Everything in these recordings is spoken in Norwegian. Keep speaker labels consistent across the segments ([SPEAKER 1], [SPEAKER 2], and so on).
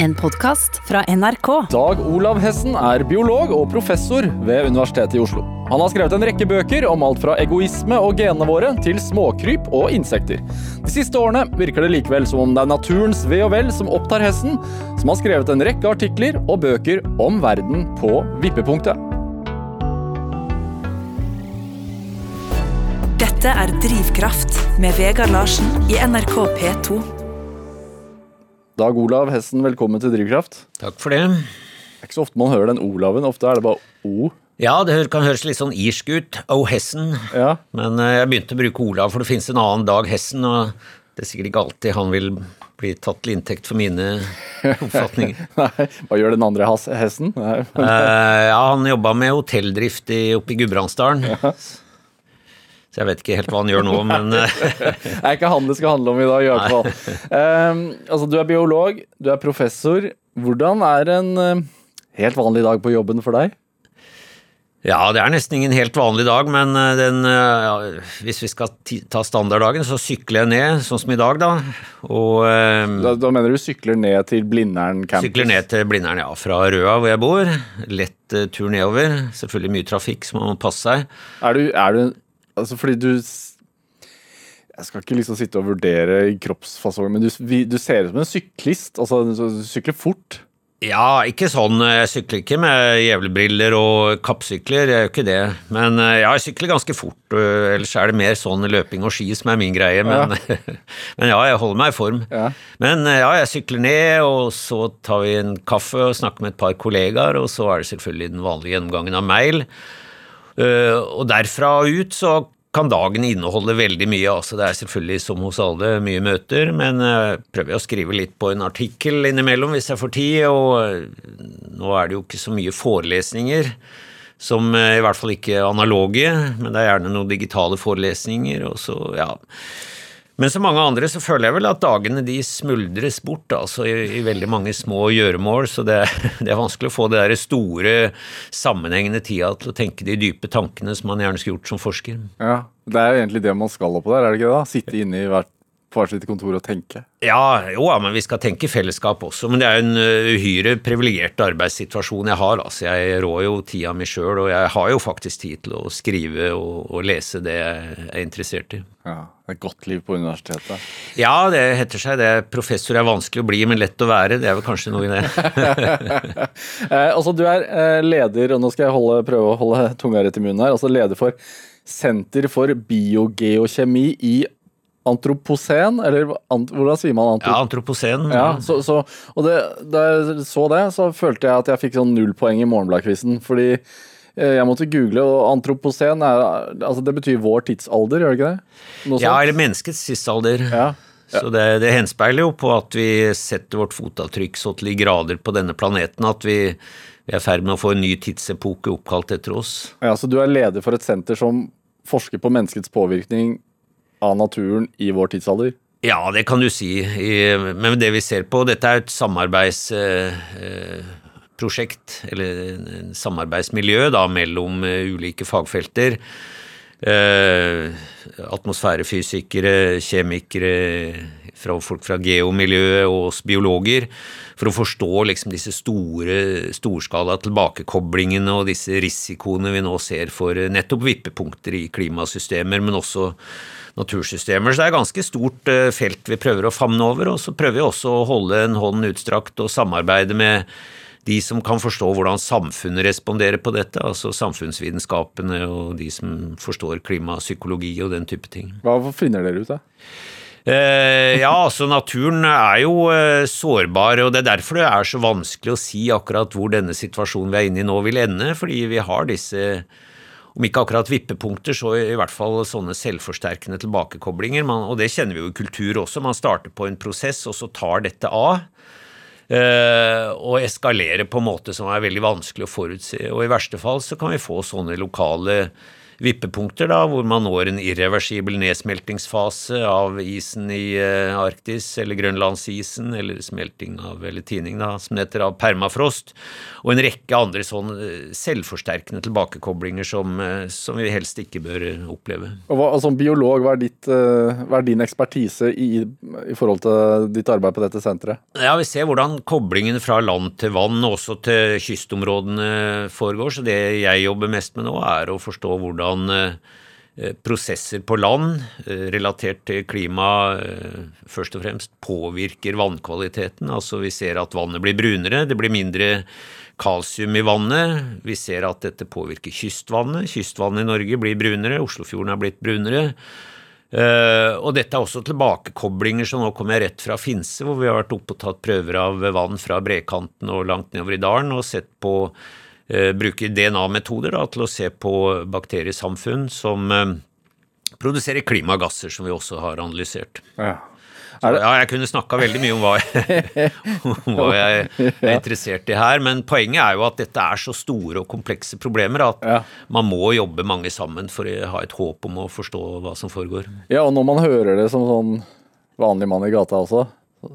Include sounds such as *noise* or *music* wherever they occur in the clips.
[SPEAKER 1] En podkast fra NRK.
[SPEAKER 2] Dag Olav Hessen er biolog og professor ved Universitetet i Oslo. Han har skrevet en rekke bøker om alt fra egoisme og genene våre til småkryp og insekter. De siste årene virker det likevel som om det er naturens ve og vel som opptar Hessen, som har skrevet en rekke artikler og bøker om verden på vippepunktet.
[SPEAKER 3] Dette er Drivkraft med Vegard Larsen i NRK P2.
[SPEAKER 2] Dag Olav Hessen, velkommen til Drivkraft.
[SPEAKER 4] Takk for det.
[SPEAKER 2] Det er ikke så ofte man hører den Olaven. Ofte er det bare O.
[SPEAKER 4] Ja, det kan høres litt sånn irsk ut. O Hessen.
[SPEAKER 2] Ja.
[SPEAKER 4] Men eh, jeg begynte å bruke Olav, for det finnes en annen Dag Hessen, og det er sikkert ikke alltid han vil bli tatt til inntekt for mine oppfatninger. *laughs*
[SPEAKER 2] Nei, hva gjør den andre hessen? Nei.
[SPEAKER 4] Eh, ja, han jobba med hotelldrift i, oppe i Gudbrandsdalen. Så jeg vet ikke helt hva han gjør nå, *laughs* men eh,
[SPEAKER 2] Det er ikke han det skal handle om i dag, i hvert fall. Um, altså, du er biolog, du er professor. Hvordan er en eh, helt vanlig dag på jobben for deg?
[SPEAKER 4] Ja, det er nesten ingen helt vanlig dag, men eh, den, ja, hvis vi skal ta standarddagen, så sykler jeg ned, sånn som i dag, da. Og eh,
[SPEAKER 2] Da, da mener du sykler ned til Blindern campus?
[SPEAKER 4] Sykler ned til Blindern, ja, fra Røa hvor jeg bor. Lett tur nedover. Selvfølgelig mye trafikk, så man må passe seg.
[SPEAKER 2] Er du, er du Altså, fordi du Jeg skal ikke liksom sitte og vurdere kroppsfasong, men du, du ser ut som en syklist. Altså, du sykler fort.
[SPEAKER 4] Ja, ikke sånn. Jeg sykler ikke med jævlebriller og kappsykler, jeg gjør ikke det. Men eh, ja, jeg sykler ganske fort. Ellers er det mer sånn løping og ski som er min greie. Men ja, *laughs* men ja jeg holder meg i form.
[SPEAKER 2] Ja.
[SPEAKER 4] Men eh, ja, jeg sykler ned, og så tar vi en kaffe og snakker med et par kollegaer, og så er det selvfølgelig den vanlige gjennomgangen av mail. Eh, og derfra ut så kan dagen inneholde veldig mye. altså Det er selvfølgelig som hos alle mye møter, men jeg prøver å skrive litt på en artikkel innimellom hvis jeg får tid. Og eh, nå er det jo ikke så mye forelesninger, som eh, i hvert fall ikke analoge, men det er gjerne noen digitale forelesninger. og så, ja. Men som mange andre så føler jeg vel at dagene de smuldres bort altså i, i veldig mange små gjøremål, så det, *laughs* det er vanskelig å få det der store, sammenhengende tida til å tenke de dype tankene som man gjerne skulle gjort som forsker.
[SPEAKER 2] Ja, Det er jo egentlig det man skal oppå der, er det ikke det? da? Sitte inne i hvert, hvert sitt kontor og tenke.
[SPEAKER 4] Ja, jo, ja, men vi skal tenke fellesskap også. Men det er en uhyre privilegert arbeidssituasjon jeg har. Altså, jeg rår jo tida mi sjøl, og jeg har jo faktisk tid til å skrive og, og lese det jeg er interessert i.
[SPEAKER 2] Ja, Det er et godt liv på universitetet.
[SPEAKER 4] Ja, det heter seg det. Professor er vanskelig å bli, men lett å være. Det er vel kanskje noe i det. *laughs*
[SPEAKER 2] Eh, altså, du er eh, leder, og nå skal jeg holde, prøve å holde tunga rett i munnen her, altså leder for Senter for biogeokjemi i antropocen, eller ant, hvordan sier man
[SPEAKER 4] Ja, antroposen?
[SPEAKER 2] Ja, så, så, og det, da jeg så det, så følte jeg at jeg fikk sånn null poeng i Morgenbladquizen. Fordi eh, jeg måtte google, og antroposen er, altså det betyr vår tidsalder, gjør det ikke det? Noe
[SPEAKER 4] Ja,
[SPEAKER 2] sånt?
[SPEAKER 4] eller menneskets tidsalder.
[SPEAKER 2] Ja.
[SPEAKER 4] Så det, det henspeiler jo på at vi setter vårt fotavtrykk så til de grader på denne planeten at vi, vi er i ferd med å få en ny tidsepoke oppkalt etter oss.
[SPEAKER 2] ja, så du er leder for et senter som forsker på menneskets påvirkning av naturen i vår tidsalder?
[SPEAKER 4] Ja, det kan du si. Men det vi ser på, dette er et samarbeidsprosjekt, eller en samarbeidsmiljø da, mellom eh, ulike fagfelter. Eh, atmosfærefysikere, kjemikere, fra folk fra geomiljøet og oss biologer, for å forstå liksom disse store, storskala tilbakekoblingene og disse risikoene vi nå ser for eh, nettopp vippepunkter i klimasystemer, men også natursystemer. Så det er et ganske stort eh, felt vi prøver å famne over, og så prøver vi også å holde en hånd utstrakt og samarbeide med de som kan forstå hvordan samfunnet responderer på dette, altså samfunnsvitenskapene og de som forstår klimapsykologi og den type ting.
[SPEAKER 2] Hva finner dere ut av?
[SPEAKER 4] Eh, ja, altså naturen er jo eh, sårbar, og det er derfor det er så vanskelig å si akkurat hvor denne situasjonen vi er inne i nå vil ende, fordi vi har disse om ikke akkurat vippepunkter, så i hvert fall sånne selvforsterkende tilbakekoblinger. Man, og det kjenner vi jo i kultur også. Man starter på en prosess, og så tar dette av. eh, og eskalerer på en måte som er veldig vanskelig å forutse. Og i verste fall så kan vi få sånne lokale vippepunkter, da, hvor man når en irreversibel nedsmeltingsfase av isen i eh, Arktis, eller grønlandsisen, eller smelting av, eller tining, da, som heter, av permafrost, og en rekke andre sånn eh, selvforsterkende tilbakekoblinger som, eh, som vi helst ikke bør oppleve.
[SPEAKER 2] Og hva, Som biolog, hva er, ditt, hva er din ekspertise i, i forhold til ditt arbeid på dette senteret?
[SPEAKER 4] Ja, Vi ser hvordan koblingen fra land til vann, også til kystområdene, foregår. Så det jeg jobber mest med nå, er å forstå hvordan hvordan eh, prosesser på land eh, relatert til klima eh, først og fremst påvirker vannkvaliteten. Altså vi ser at vannet blir brunere, det blir mindre kalsium i vannet. Vi ser at dette påvirker kystvannet. Kystvannet i Norge blir brunere, Oslofjorden har blitt brunere. og dette er også tilbakekoblinger, så nå kommer jeg rett fra Finse, hvor vi har vært oppe og tatt prøver av vann fra brekanten og langt nedover i dalen og sett på bruker DNA-metoder til å se på bakteriesamfunn som eh, produserer klimagasser, som vi også har analysert. Ja. Så, ja, jeg kunne snakka veldig mye om hva, jeg, *laughs* om hva jeg er interessert i her, men poenget er jo at dette er så store og komplekse problemer at ja. man må jobbe mange sammen for å ha et håp om å forstå hva som foregår.
[SPEAKER 2] Ja, og når man hører det som sånn vanlig mann i gata også,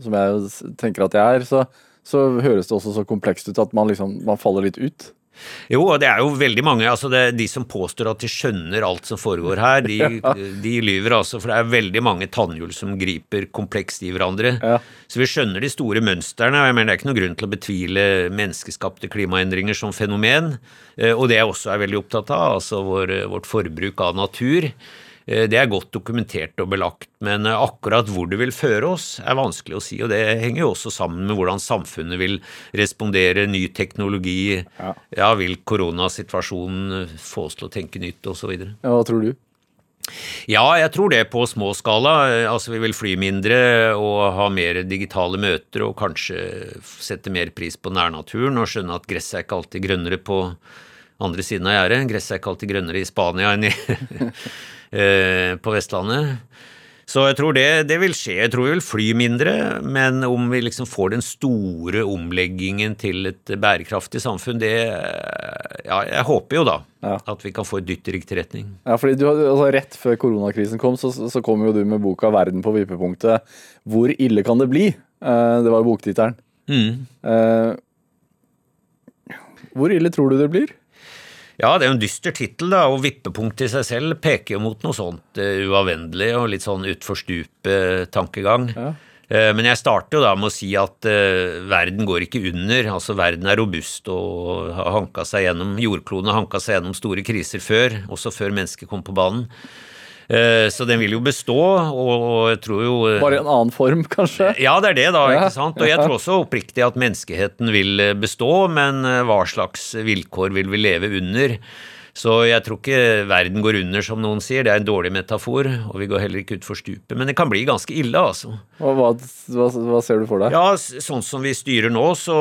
[SPEAKER 2] som jeg tenker at jeg er, så, så høres det også så komplekst ut at man liksom man faller litt ut.
[SPEAKER 4] Jo, og det er jo veldig mange. altså det, De som påstår at de skjønner alt som foregår her, de, *laughs* ja. de lyver altså. For det er veldig mange tannhjul som griper komplekst i hverandre. Ja. Så vi skjønner de store mønstrene. og jeg mener Det er ikke noen grunn til å betvile menneskeskapte klimaendringer som fenomen. Eh, og det jeg også er veldig opptatt av, altså vår, vårt forbruk av natur. Eh, det er godt dokumentert og belagt, men eh, akkurat hvor det vil føre oss, er vanskelig å si. og Det henger jo også sammen med hvordan samfunnet vil respondere, ny teknologi. Ja, ja Vil koronasituasjonen få oss til å tenke nytt, osv.
[SPEAKER 2] Ja, hva tror du?
[SPEAKER 4] Ja, jeg tror det på små skala. Altså Vi vil fly mindre og ha mer digitale møter og kanskje sette mer pris på nærnaturen og skjønne at gresset er ikke alltid grønnere på andre siden av gjerdet. Gresset er ikke alltid grønnere i Spania enn i Eh, *laughs* *laughs* på Vestlandet. Så jeg tror det, det, vil skje. Jeg tror vi vil fly mindre, men om vi liksom får den store omleggingen til et bærekraftig samfunn, det Ja, jeg håper jo da ja. at vi kan få et dytt i riktig retning.
[SPEAKER 2] Ja, fordi du, altså Rett før koronakrisen kom, så, så kom jo du med boka 'Verden på vippepunktet'. Hvor ille kan det bli? Eh, det var jo boktittelen. Mm. Eh, hvor ille tror du det blir?
[SPEAKER 4] Ja, det er jo en dyster tittel, da, og vippepunktet i seg selv peker jo mot noe sånt uh, uavvennelig og litt sånn utfor stupet-tankegang. Ja. Uh, men jeg starter jo da med å si at uh, verden går ikke under. Altså verden er robust og har hanka seg gjennom Jordkloden har hanka seg gjennom store kriser før, også før mennesket kom på banen. Eh, så den vil jo bestå, og jeg tror jo
[SPEAKER 2] eh, Bare i en annen form, kanskje?
[SPEAKER 4] Ja, det er det, da. ikke sant? Og jeg tror også oppriktig at menneskeheten vil eh, bestå, men hva slags vilkår vil vi leve under? Så jeg tror ikke verden går under, som noen sier. Det er en dårlig metafor, og vi går heller ikke utfor stupet. Men det kan bli ganske ille, altså.
[SPEAKER 2] Og hva, hva, hva, ser du for deg?
[SPEAKER 4] Ja, Sånn som vi styrer nå, så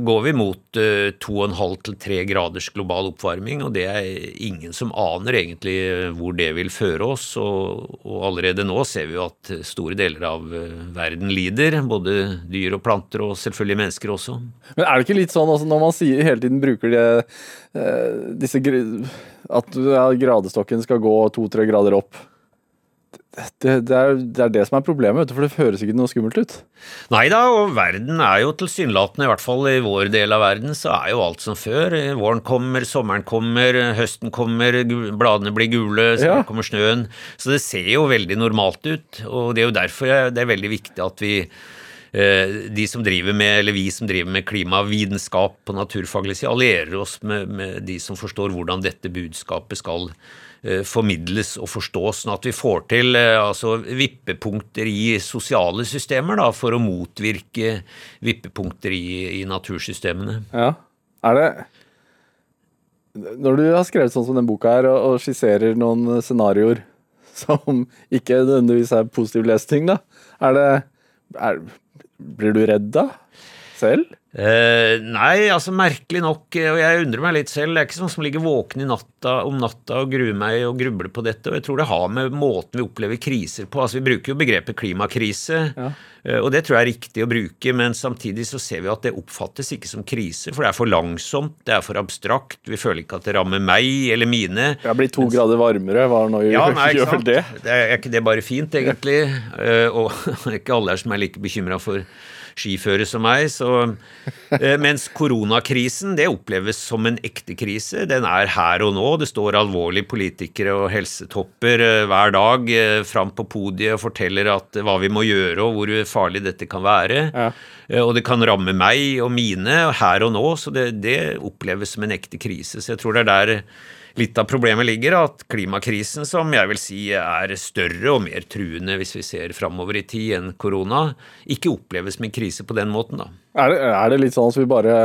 [SPEAKER 4] går vi mot uh, 2,5 til 3 graders global oppvarming, og det er ingen som aner egentlig hvor det vil føre oss. Og, og allerede nå ser vi jo at store deler av verden lider, både dyr og planter, og selvfølgelig mennesker også.
[SPEAKER 2] Men er det ikke litt sånn altså, når man sier, hele tiden bruker de, Eh, disse, at gradestokken skal gå to-tre grader opp. Det, det, er, det, er, det som er problemet, for det høres ikke noe skummelt ut.
[SPEAKER 4] Nei da, og verden er jo tilsynelatende, i hvert fall i vår del av verden, så er jo alt som før. Våren kommer, sommeren kommer, høsten kommer, bladene blir gule, så ja. kommer snøen. Så det ser jo veldig normalt ut, og det er jo derfor det er veldig viktig at vi de som driver med, eller vi som driver med klimavitenskap på naturfaglig side, allierer oss med, med, de som forstår hvordan dette budskapet skal eh, formidles og forstås, sånn at vi får til eh, altså, vippepunkter i sosiale systemer da, for å motvirke vippepunkter i, i natursystemene.
[SPEAKER 2] Ja, er det Når du har skrevet sånn som den boka her, og, skisserer noen scenarioer som ikke nødvendigvis er positiv lesning, da, er det er, blir du redd da? Selv?
[SPEAKER 4] Eh, nei, altså merkelig nok, eh, og jeg undrer meg litt selv, det er ikke sånn som ligger våken i natta om natta og gruer meg og grubler på dette, og jeg tror det har med måten vi opplever kriser på. Altså Vi bruker jo begrepet klimakrise,
[SPEAKER 2] Ja.
[SPEAKER 4] eh, og det tror jeg er riktig å bruke, men samtidig så ser vi at det oppfattes ikke som krise, for det er for langsomt, det er for abstrakt, vi føler ikke at det rammer meg eller mine.
[SPEAKER 2] Har blitt to grader varmere, hva nå
[SPEAKER 4] Ja, nei,
[SPEAKER 2] gjør vel det?
[SPEAKER 4] det er, er ikke det bare fint, egentlig? Eh, og *laughs* ikke alle er som er like bekymra for skiføre som meg. Så, eh, mens koronakrisen det oppleves som en ekte krise. Den er her og nå. Det står alvorlige politikere og helsetopper eh, hver dag eh, fram på podiet og forteller at, hva vi må gjøre og hvor farlig dette kan være.
[SPEAKER 2] Ja.
[SPEAKER 4] Og det kan ramme meg og mine her og nå, så det, det oppleves som en ekte krise. Så jeg tror det er der litt av problemet ligger, at klimakrisen, som jeg vil si er større og mer truende hvis vi ser framover i tid enn korona, ikke oppleves som en krise på den måten, da.
[SPEAKER 2] Er det, er det litt sånn at vi bare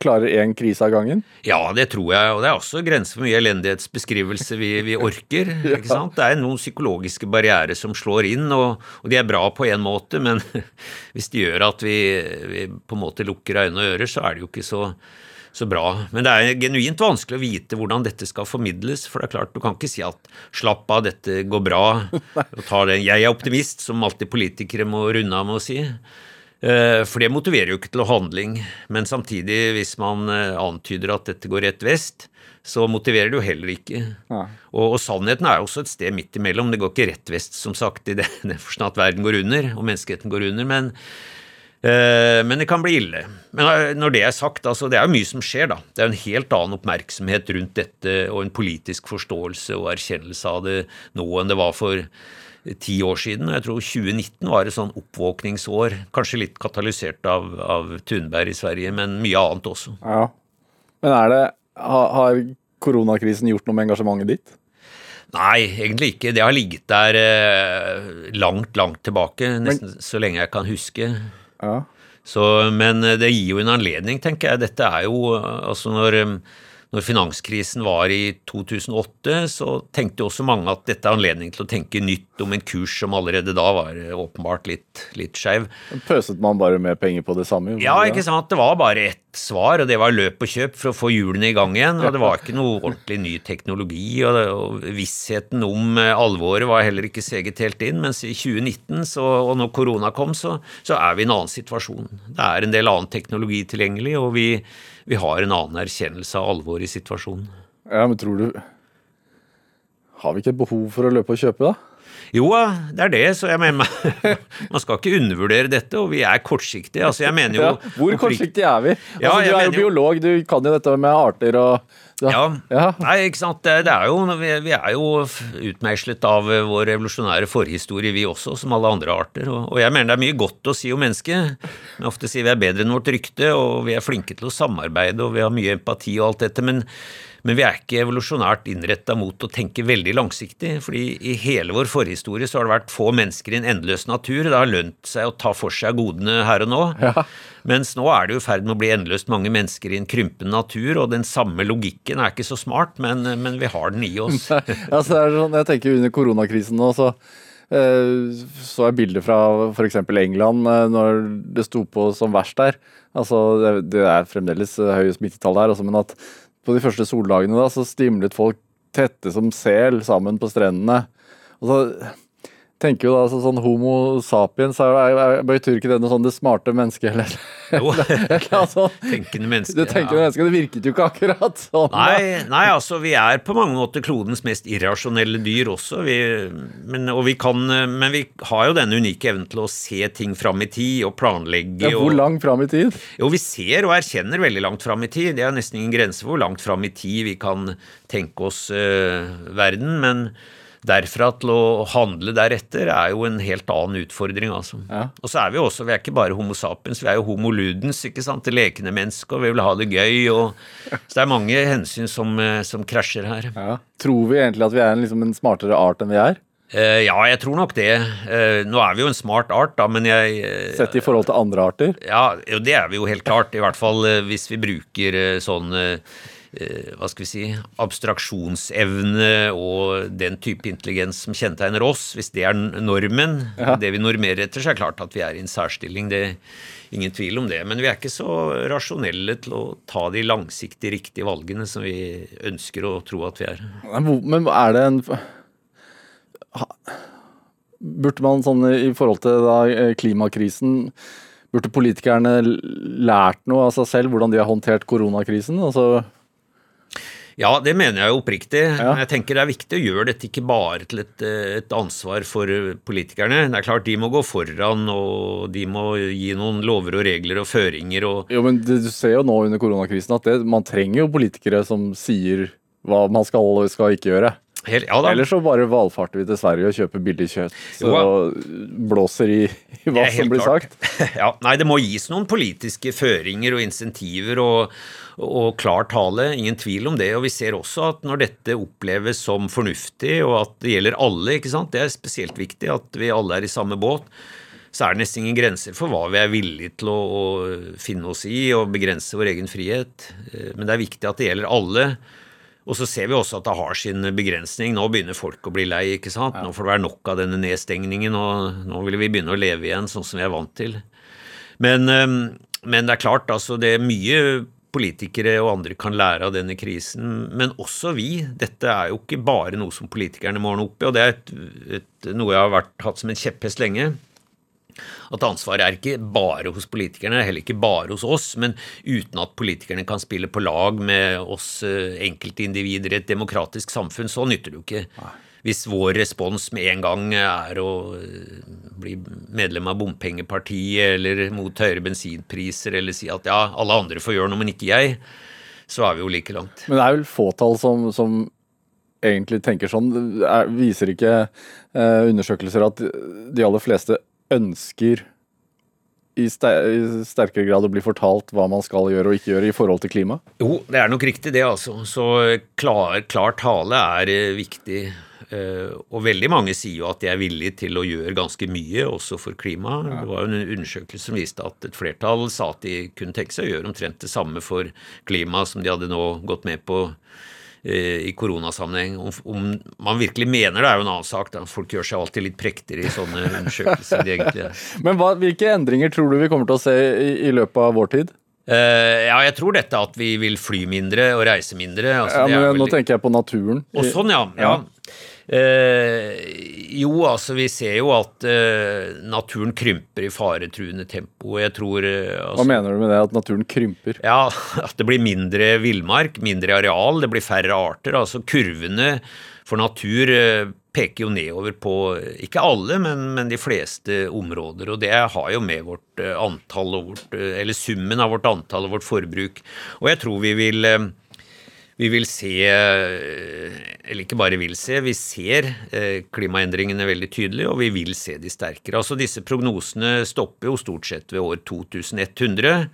[SPEAKER 2] klarer én krise av gangen?
[SPEAKER 4] Ja, det tror jeg, og det er også grenser for mye elendighetsbeskrivelse vi, vi orker. *laughs* ikke sant? Det er noen psykologiske barrierer som slår inn, og, og de er bra på en måte, men *laughs* hvis de gjør at vi, vi på en måte lukker øyne og ører, så er det jo ikke så, så bra. Men det er genuint vanskelig å vite hvordan dette skal formidles, for det er klart, du kan ikke si at slapp av, dette går bra, *laughs* og ta det. Jeg er optimist, som alltid politikere må runde av med å si. Eh, For det motiverer jo ikke til handling, men samtidig, hvis man eh, antyder at dette går rett vest, så motiverer det jo heller ikke.
[SPEAKER 2] Ja.
[SPEAKER 4] Og, og sannheten er jo også et sted midt imellom. Det går ikke rett vest, som sagt, i den *laughs* forstand at verden går under, og menneskeheten går under, men, men det kan bli ille. Men eh, når det er sagt, altså, det er jo mye som skjer, da. Det er en helt annen oppmerksomhet rundt dette, og en politisk forståelse og erkjennelse av det nå enn det var for ti år siden. og Jeg tror 2019 var et sånn oppvåkningsår, kanskje litt katalysert av, av Thunberg i Sverige, men mye annet også.
[SPEAKER 2] Ja. Men er det Har koronakrisen gjort noe med engasjementet ditt?
[SPEAKER 4] Nei, egentlig ikke. Det har ligget der eh, langt, langt tilbake, nesten så lenge jeg kan huske.
[SPEAKER 2] Ja.
[SPEAKER 4] Så, men eh, det gir jo en anledning, tenker jeg. Dette er jo eh, altså når, eh, når finanskrisen var i 2008, så tenkte også mange at dette er anledning til å tenke nytt om en kurs som allerede da var eh, åpenbart litt, litt skeiv.
[SPEAKER 2] Pøset man bare mer penger på det samme?
[SPEAKER 4] Ja, ikke sant. Det var bare ett svar, og det var løp og kjøp for å få hjulene i gang igjen. Og det var ikke noe ordentlig ny teknologi, og, det, og vissheten om eh, alvoret var heller ikke seget helt inn. Mens i 2019, så, og når korona kom, så, så er vi i en annen situasjon. Det er en del annen teknologi tilgjengelig, og vi, vi har en annen erkjennelse av alvoret i situasjonen.
[SPEAKER 2] Ja, men tror du Har vi ikke et behov for å løpe og kjøpe, da?
[SPEAKER 4] Jo, det er det, så jeg mener man skal ikke undervurdere dette, og vi er kortsiktige. Altså, jeg mener jo
[SPEAKER 2] Ja, hvor kortsiktige er vi?
[SPEAKER 4] Ja,
[SPEAKER 2] altså, du er jo
[SPEAKER 4] jo-
[SPEAKER 2] biolog, du kan jo dette med arter og
[SPEAKER 4] Ja.
[SPEAKER 2] Ja.
[SPEAKER 4] Nei, ikke sant. Det, det er jo, vi, vi er jo utmeislet av eh, vår revolusjonære forhistorie, vi også, som alle andre arter. Og, og jeg mener det er mye godt å si om mennesket. Men ofte sier vi er bedre enn vårt rykte, og vi er flinke til å samarbeide, og vi har mye empati og alt dette. men men vi er ikke evolusjonært innretta mot å tenke veldig langsiktig. fordi i hele vår forhistorie så har det vært få mennesker i en endeløs natur. Det har lønt seg å ta for seg godene her og nå. Mens nå er det i ferd med å bli endeløst mange mennesker i en krympende natur, og den samme logikken er ikke så smart, men, men vi har den i oss. *laughs*
[SPEAKER 2] altså, det er sånn, jeg tenker under koronakrisen nå, så eh, så jeg bilder fra f.eks. England eh, når det sto på som verst der. Altså, det, det er fremdeles eh, høye smittetall der, altså, men at på de første soldagene da, så stimlet folk tette som sel sammen på strendene. Og så tenker jo da altså, sånn Homo sapiens er, er, betyr ikke det noe sånn det smarte mennesket eller
[SPEAKER 4] Jo, *laughs*
[SPEAKER 2] altså,
[SPEAKER 4] tenkende
[SPEAKER 2] Det
[SPEAKER 4] Du
[SPEAKER 2] tenker
[SPEAKER 4] ja.
[SPEAKER 2] menneske, det virket jo ikke akkurat sånn.
[SPEAKER 4] Nei, nei, altså vi er på mange måter klodens mest irrasjonelle dyr også. Vi, men, og vi kan, men vi har jo denne unike evnen til å se ting fram i tid og planlegge.
[SPEAKER 2] Ja, hvor langt fram i tid?
[SPEAKER 4] Jo, vi ser og erkjenner veldig langt fram i tid. Det er nesten ingen grense for hvor langt fram i tid vi kan tenke oss uh, verden. Men derfra til å handle deretter er jo en helt annen utfordring, altså.
[SPEAKER 2] Ja.
[SPEAKER 4] Og så er vi også, vi er ikke bare homo sapiens, vi er jo homo ludens, ikke sant, det lekende mennesket, og vi vil ha det gøy, og Så det er mange hensyn som, eh, som krasjer her.
[SPEAKER 2] Ja. Tror vi egentlig at vi er en, liksom, en smartere art enn vi er?
[SPEAKER 4] Uh, ja, jeg tror nok det. Uh, nå er vi jo en smart art, da, men jeg uh,
[SPEAKER 2] Sett i forhold til andre arter?
[SPEAKER 4] Ja, jo, det er vi jo helt klart. I hvert fall hvis vi bruker sånn hva skal vi si, abstraksjonsevne og den type intelligens som kjennetegner oss, hvis det er normen,
[SPEAKER 2] Ja.
[SPEAKER 4] det vi normerer etter, så er det klart at vi er i en særstilling. Det ingen tvil om det. Men vi er ikke så rasjonelle til å ta de langsiktig riktige valgene som vi ønsker å tro at vi er.
[SPEAKER 2] Men er det en Burde man sånn i forhold til da, eh, klimakrisen Burde politikerne lært noe av seg selv, hvordan de har håndtert koronakrisen? Altså,
[SPEAKER 4] Ja, det mener jeg oppriktig.
[SPEAKER 2] Ja.
[SPEAKER 4] Jeg tenker det er viktig å gjøre dette ikke bare til et, et ansvar for politikerne. Det er klart de må gå foran, og de må gi noen lover og regler og føringer og
[SPEAKER 2] jo, men du ser jo nå under koronakrisen at det, man trenger jo politikere som sier hva man skal og skal ikke gjøre.
[SPEAKER 4] Helt, ja da.
[SPEAKER 2] Ellers så bare valfarter vi til Sverige og kjøper billig kjøtt
[SPEAKER 4] Jo,
[SPEAKER 2] og blåser i, i hva som blir
[SPEAKER 4] klart.
[SPEAKER 2] sagt. *laughs*
[SPEAKER 4] Ja, nei, det må gis noen politiske føringer og insentiver og, og klar tale, ingen tvil om det. Og vi ser også at når dette oppleves som fornuftig, og at det gjelder alle, ikke sant, det er spesielt viktig at vi alle er i samme båt, så er det nesten ingen grenser for hva vi er villige til å, å finne oss i og begrense vår egen frihet. Eh, Men det er viktig at det gjelder alle. Og så ser vi også at det har sin begrensning. Nå begynner folk å bli lei. ikke sant? Nå får det være nok av denne nedstengningen, og nå vil vi begynne å leve igjen sånn som vi er vant til. Men, men det er klart, altså det er mye politikere og andre kan lære av denne krisen, men også vi. Dette er jo ikke bare noe som politikerne må ordne opp i, og det er et, et, noe jeg har vært, hatt som en kjepphest lenge. At ansvaret er ikke bare hos politikerne, heller ikke bare hos oss, men uten at politikerne kan spille på lag med oss eh, enkeltindivider i et demokratisk samfunn, så nytter det jo ikke. Hvis vår respons med en gang er å eh, bli medlem av bompengepartiet eller mot høyere bensinpriser eller si at ja, alle andre får gjøre noe, men ikke jeg, så er vi jo like langt.
[SPEAKER 2] Men det er vel fåtall som, som egentlig tenker sånn. Er, viser ikke eh, undersøkelser at de aller fleste ønsker i, ster i sterkere grad å bli fortalt hva man skal gjøre og ikke gjøre i forhold til klima?
[SPEAKER 4] Jo, det er nok riktig det, altså. Så klar, klar tale er eh, viktig. Eh, og veldig mange sier jo at de er villige til å gjøre ganske mye, også for klima. Det var jo en undersøkelse som viste at et flertall sa at de kunne tenke seg å gjøre omtrent det samme for klima som de hadde nå gått med på i koronasammenheng. Om, om man virkelig mener det, er jo en annen sak. Da. Folk gjør seg alltid litt prektigere i sånne undersøkelser. de egentlig. *laughs*
[SPEAKER 2] Men hva, hvilke endringer tror du vi kommer til å se i, i løpet av vår tid?
[SPEAKER 4] Eh, ja, jeg tror dette at vi vil fly mindre og reise mindre. Altså,
[SPEAKER 2] Ja, men Nå tenker jeg på naturen.
[SPEAKER 4] Og sånn, ja. ja. Eh, jo, altså vi ser jo at eh, naturen krymper i faretruende tempo. Jeg tror eh,
[SPEAKER 2] Hva
[SPEAKER 4] altså,
[SPEAKER 2] mener du med det, at naturen krymper?
[SPEAKER 4] ja, *laughs* at det blir mindre villmark, mindre areal, det blir færre arter. Altså kurvene for natur eh, peker jo nedover på eh, ikke alle, men, men de fleste områder. Og det har jo med vårt eh, antall og vårt eh, Eller summen av vårt antall og vårt forbruk. Og jeg tror vi vil eh, vi vil se, eh, eller ikke bare vil se, vi ser eh, klimaendringene veldig tydelig, og vi vil se de sterkere. Altså Disse prognosene stopper jo stort sett ved år 2100.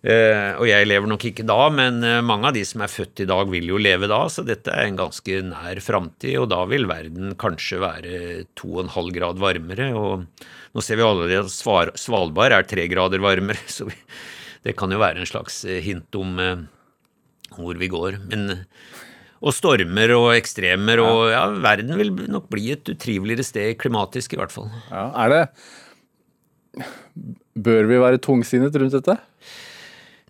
[SPEAKER 4] Eh, og jeg lever nok ikke da, men mange av de som er født i dag, vil jo leve da, så dette er en ganske nær framtid, og da vil verden kanskje være 2,5 grad varmere. Og nå ser vi allerede at Svalbard er 3 grader varmere, *laughs* så det kan jo være en slags hint om hvor vi går. Men, og stormer og ekstremer og ja, verden vil nok bli et utriveligere sted klimatisk, i hvert fall.
[SPEAKER 2] Ja, er det Bør vi være tungsinnet rundt dette?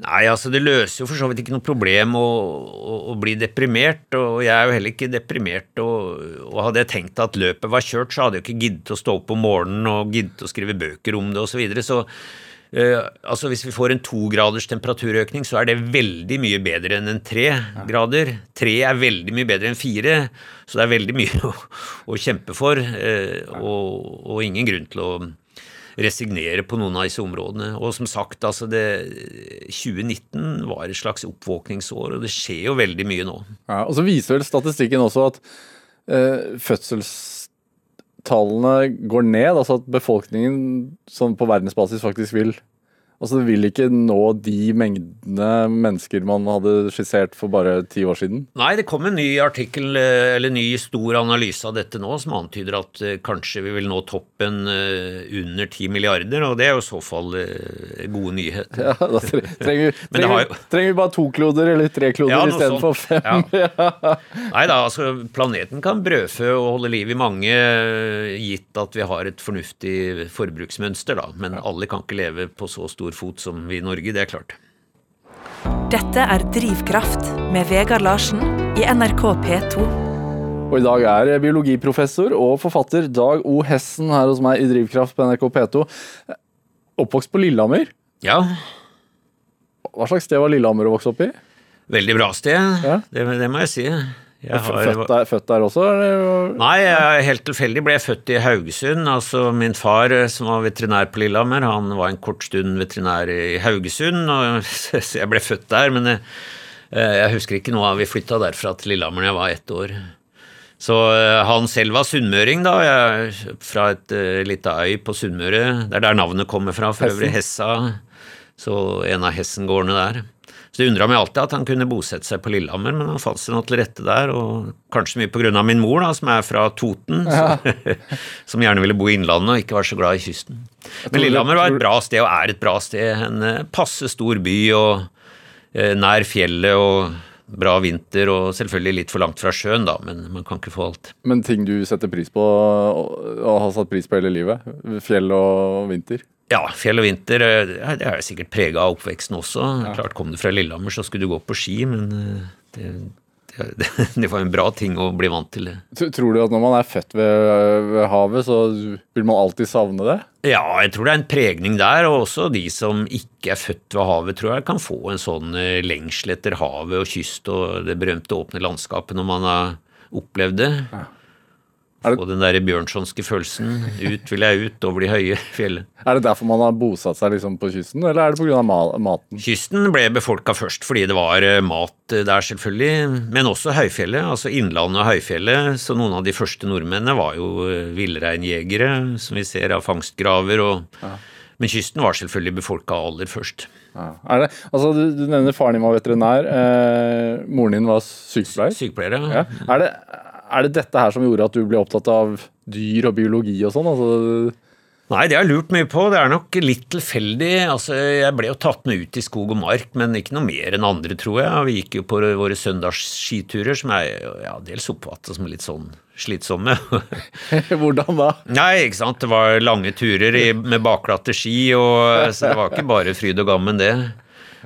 [SPEAKER 4] Nei, altså det løser jo for så vidt ikke noe problem å, å, å bli deprimert, og jeg er jo heller ikke deprimert. Og, og hadde jeg tenkt at løpet var kjørt, så hadde jeg ikke giddet å stå opp om morgenen og giddet å skrive bøker om det osv. Så, videre. så altså hvis vi får en to graders temperaturøkning, så er det veldig mye bedre enn en tre grader. Tre er veldig mye bedre enn fire, så det er veldig mye *laughs* å, å kjempe for, eh, og, og ingen grunn til å resignere på noen av disse områdene. Og som sagt, altså det, 2019 var et slags oppvåkningsår, og det skjer jo veldig mye nå.
[SPEAKER 2] Ja, og så viser vel statistikken også at eh, fødselstallene går ned, altså at befolkningen som på verdensbasis faktisk vil Altså Det vil ikke nå de mengdene mennesker man hadde skissert for bare ti år siden?
[SPEAKER 4] Nei, det kom en ny artikkel, eh, eller ny stor analyse av dette nå, som antyder at eh, kanskje vi vil nå toppen eh, under ti milliarder, og det er jo i så fall gode nyheter.
[SPEAKER 2] Ja, Da trenger, *laughs* trenger, jo... trenger vi bare to kloder eller tre kloder ja, istedenfor fem. *laughs* Ja.
[SPEAKER 4] Nei da, altså planeten kan brødfø og holde liv i mange, gitt at vi har et fornuftig forbruksmønster, da. Men alle kan ikke leve på så stor stor fot som vi i Norge, det er klart.
[SPEAKER 3] Dette er Drivkraft med Vegard Larsen i NRK P2.
[SPEAKER 2] Og I dag er biologiprofessor og forfatter Dag O. Hessen her hos meg i Drivkraft på NRK P2. Oppvokst på Lillehammer.
[SPEAKER 4] Ja.
[SPEAKER 2] Hva slags sted var Lillehammer å vokse opp i?
[SPEAKER 4] Veldig bra sted, ja. det, det må jeg si.
[SPEAKER 2] Har, født, der, født, der, også? Eller?
[SPEAKER 4] Nei, jeg, helt tilfeldig ble jeg født i Haugesund. Altså Min far, eh, som var veterinær på Lillehammer, han var en kort stund veterinær i Haugesund, og, *laughs* så jeg ble født der. Men jeg, eh, jeg husker ikke noe av Vi flytta derfra til Lillehammer da jeg var ett år. Så eh, han selv var sunnmøring, da. Jeg, fra et uh, lita øy på Sunnmøre. Det er der navnet kommer fra, for øvrig. Hessa. Så en av Hessen-gårdene der. Så det undra meg alltid at han kunne bosette seg på Lillehammer, men han fant seg noe til rette der, og kanskje mye på grunn av min mor, da, som er fra Toten, ja. *laughs* som gjerne ville bo i Innlandet og ikke var så glad i kysten. Men Lillehammer var et bra sted, og er et bra sted. En eh, passe stor by og eh, nær fjellet og bra vinter, og selvfølgelig litt for langt fra sjøen, da, men man kan ikke få alt.
[SPEAKER 2] Men ting du setter pris på, og har satt pris på hele livet? Fjell og vinter?
[SPEAKER 4] Ja, fjell og vinter eh, det er sikkert prega av oppveksten også. Ja. Klart Kom du fra Lillehammer, så skulle du gå på ski, men eh, det, det, *laughs* det var en bra ting å bli vant til.
[SPEAKER 2] det. Tror du at når man er født ved, ved, havet, så vil man alltid savne det?
[SPEAKER 4] Ja, jeg tror det er en pregning der. Og også de som ikke er født ved havet, tror jeg kan få en sånn eh, lengsel etter havet og kyst og det berømte åpne landskapet når man har opplevd det. Ja. Det... Få den der bjørnsonske følelsen. Ut vil jeg ut, over de høye fjellene.
[SPEAKER 2] Er det derfor man har bosatt seg liksom på kysten, eller er det pga. maten?
[SPEAKER 4] Kysten ble befolka først fordi det var eh, mat eh, der, selvfølgelig. Men også høyfjellet, altså Innlandet og høyfjellet. Så noen av de første nordmennene var jo eh, villreinjegere, som vi ser av fangstgraver. Og... Ja. Men kysten var selvfølgelig befolka aller først.
[SPEAKER 2] Ja. Det, altså du, du, nevner faren din var veterinær. Eh, moren din var sykepleier.
[SPEAKER 4] Sykepleier, ja.
[SPEAKER 2] ja. Er det er det dette her som gjorde at du ble opptatt av dyr og biologi og sånn? Altså
[SPEAKER 4] Nei, det har jeg lurt mye på. Det er nok litt tilfeldig. Altså, jeg ble jo tatt med ut i skog og mark, men ikke noe mer enn andre, tror jeg. Vi gikk jo på våre søndagsskiturer, som jeg ja, dels oppfatta som litt sånn slitsomme. *laughs*
[SPEAKER 2] Hvordan da?
[SPEAKER 4] Nei, ikke sant. Det var lange turer i, med bakglatte ski, og, så det var ikke bare fryd og gammen, det.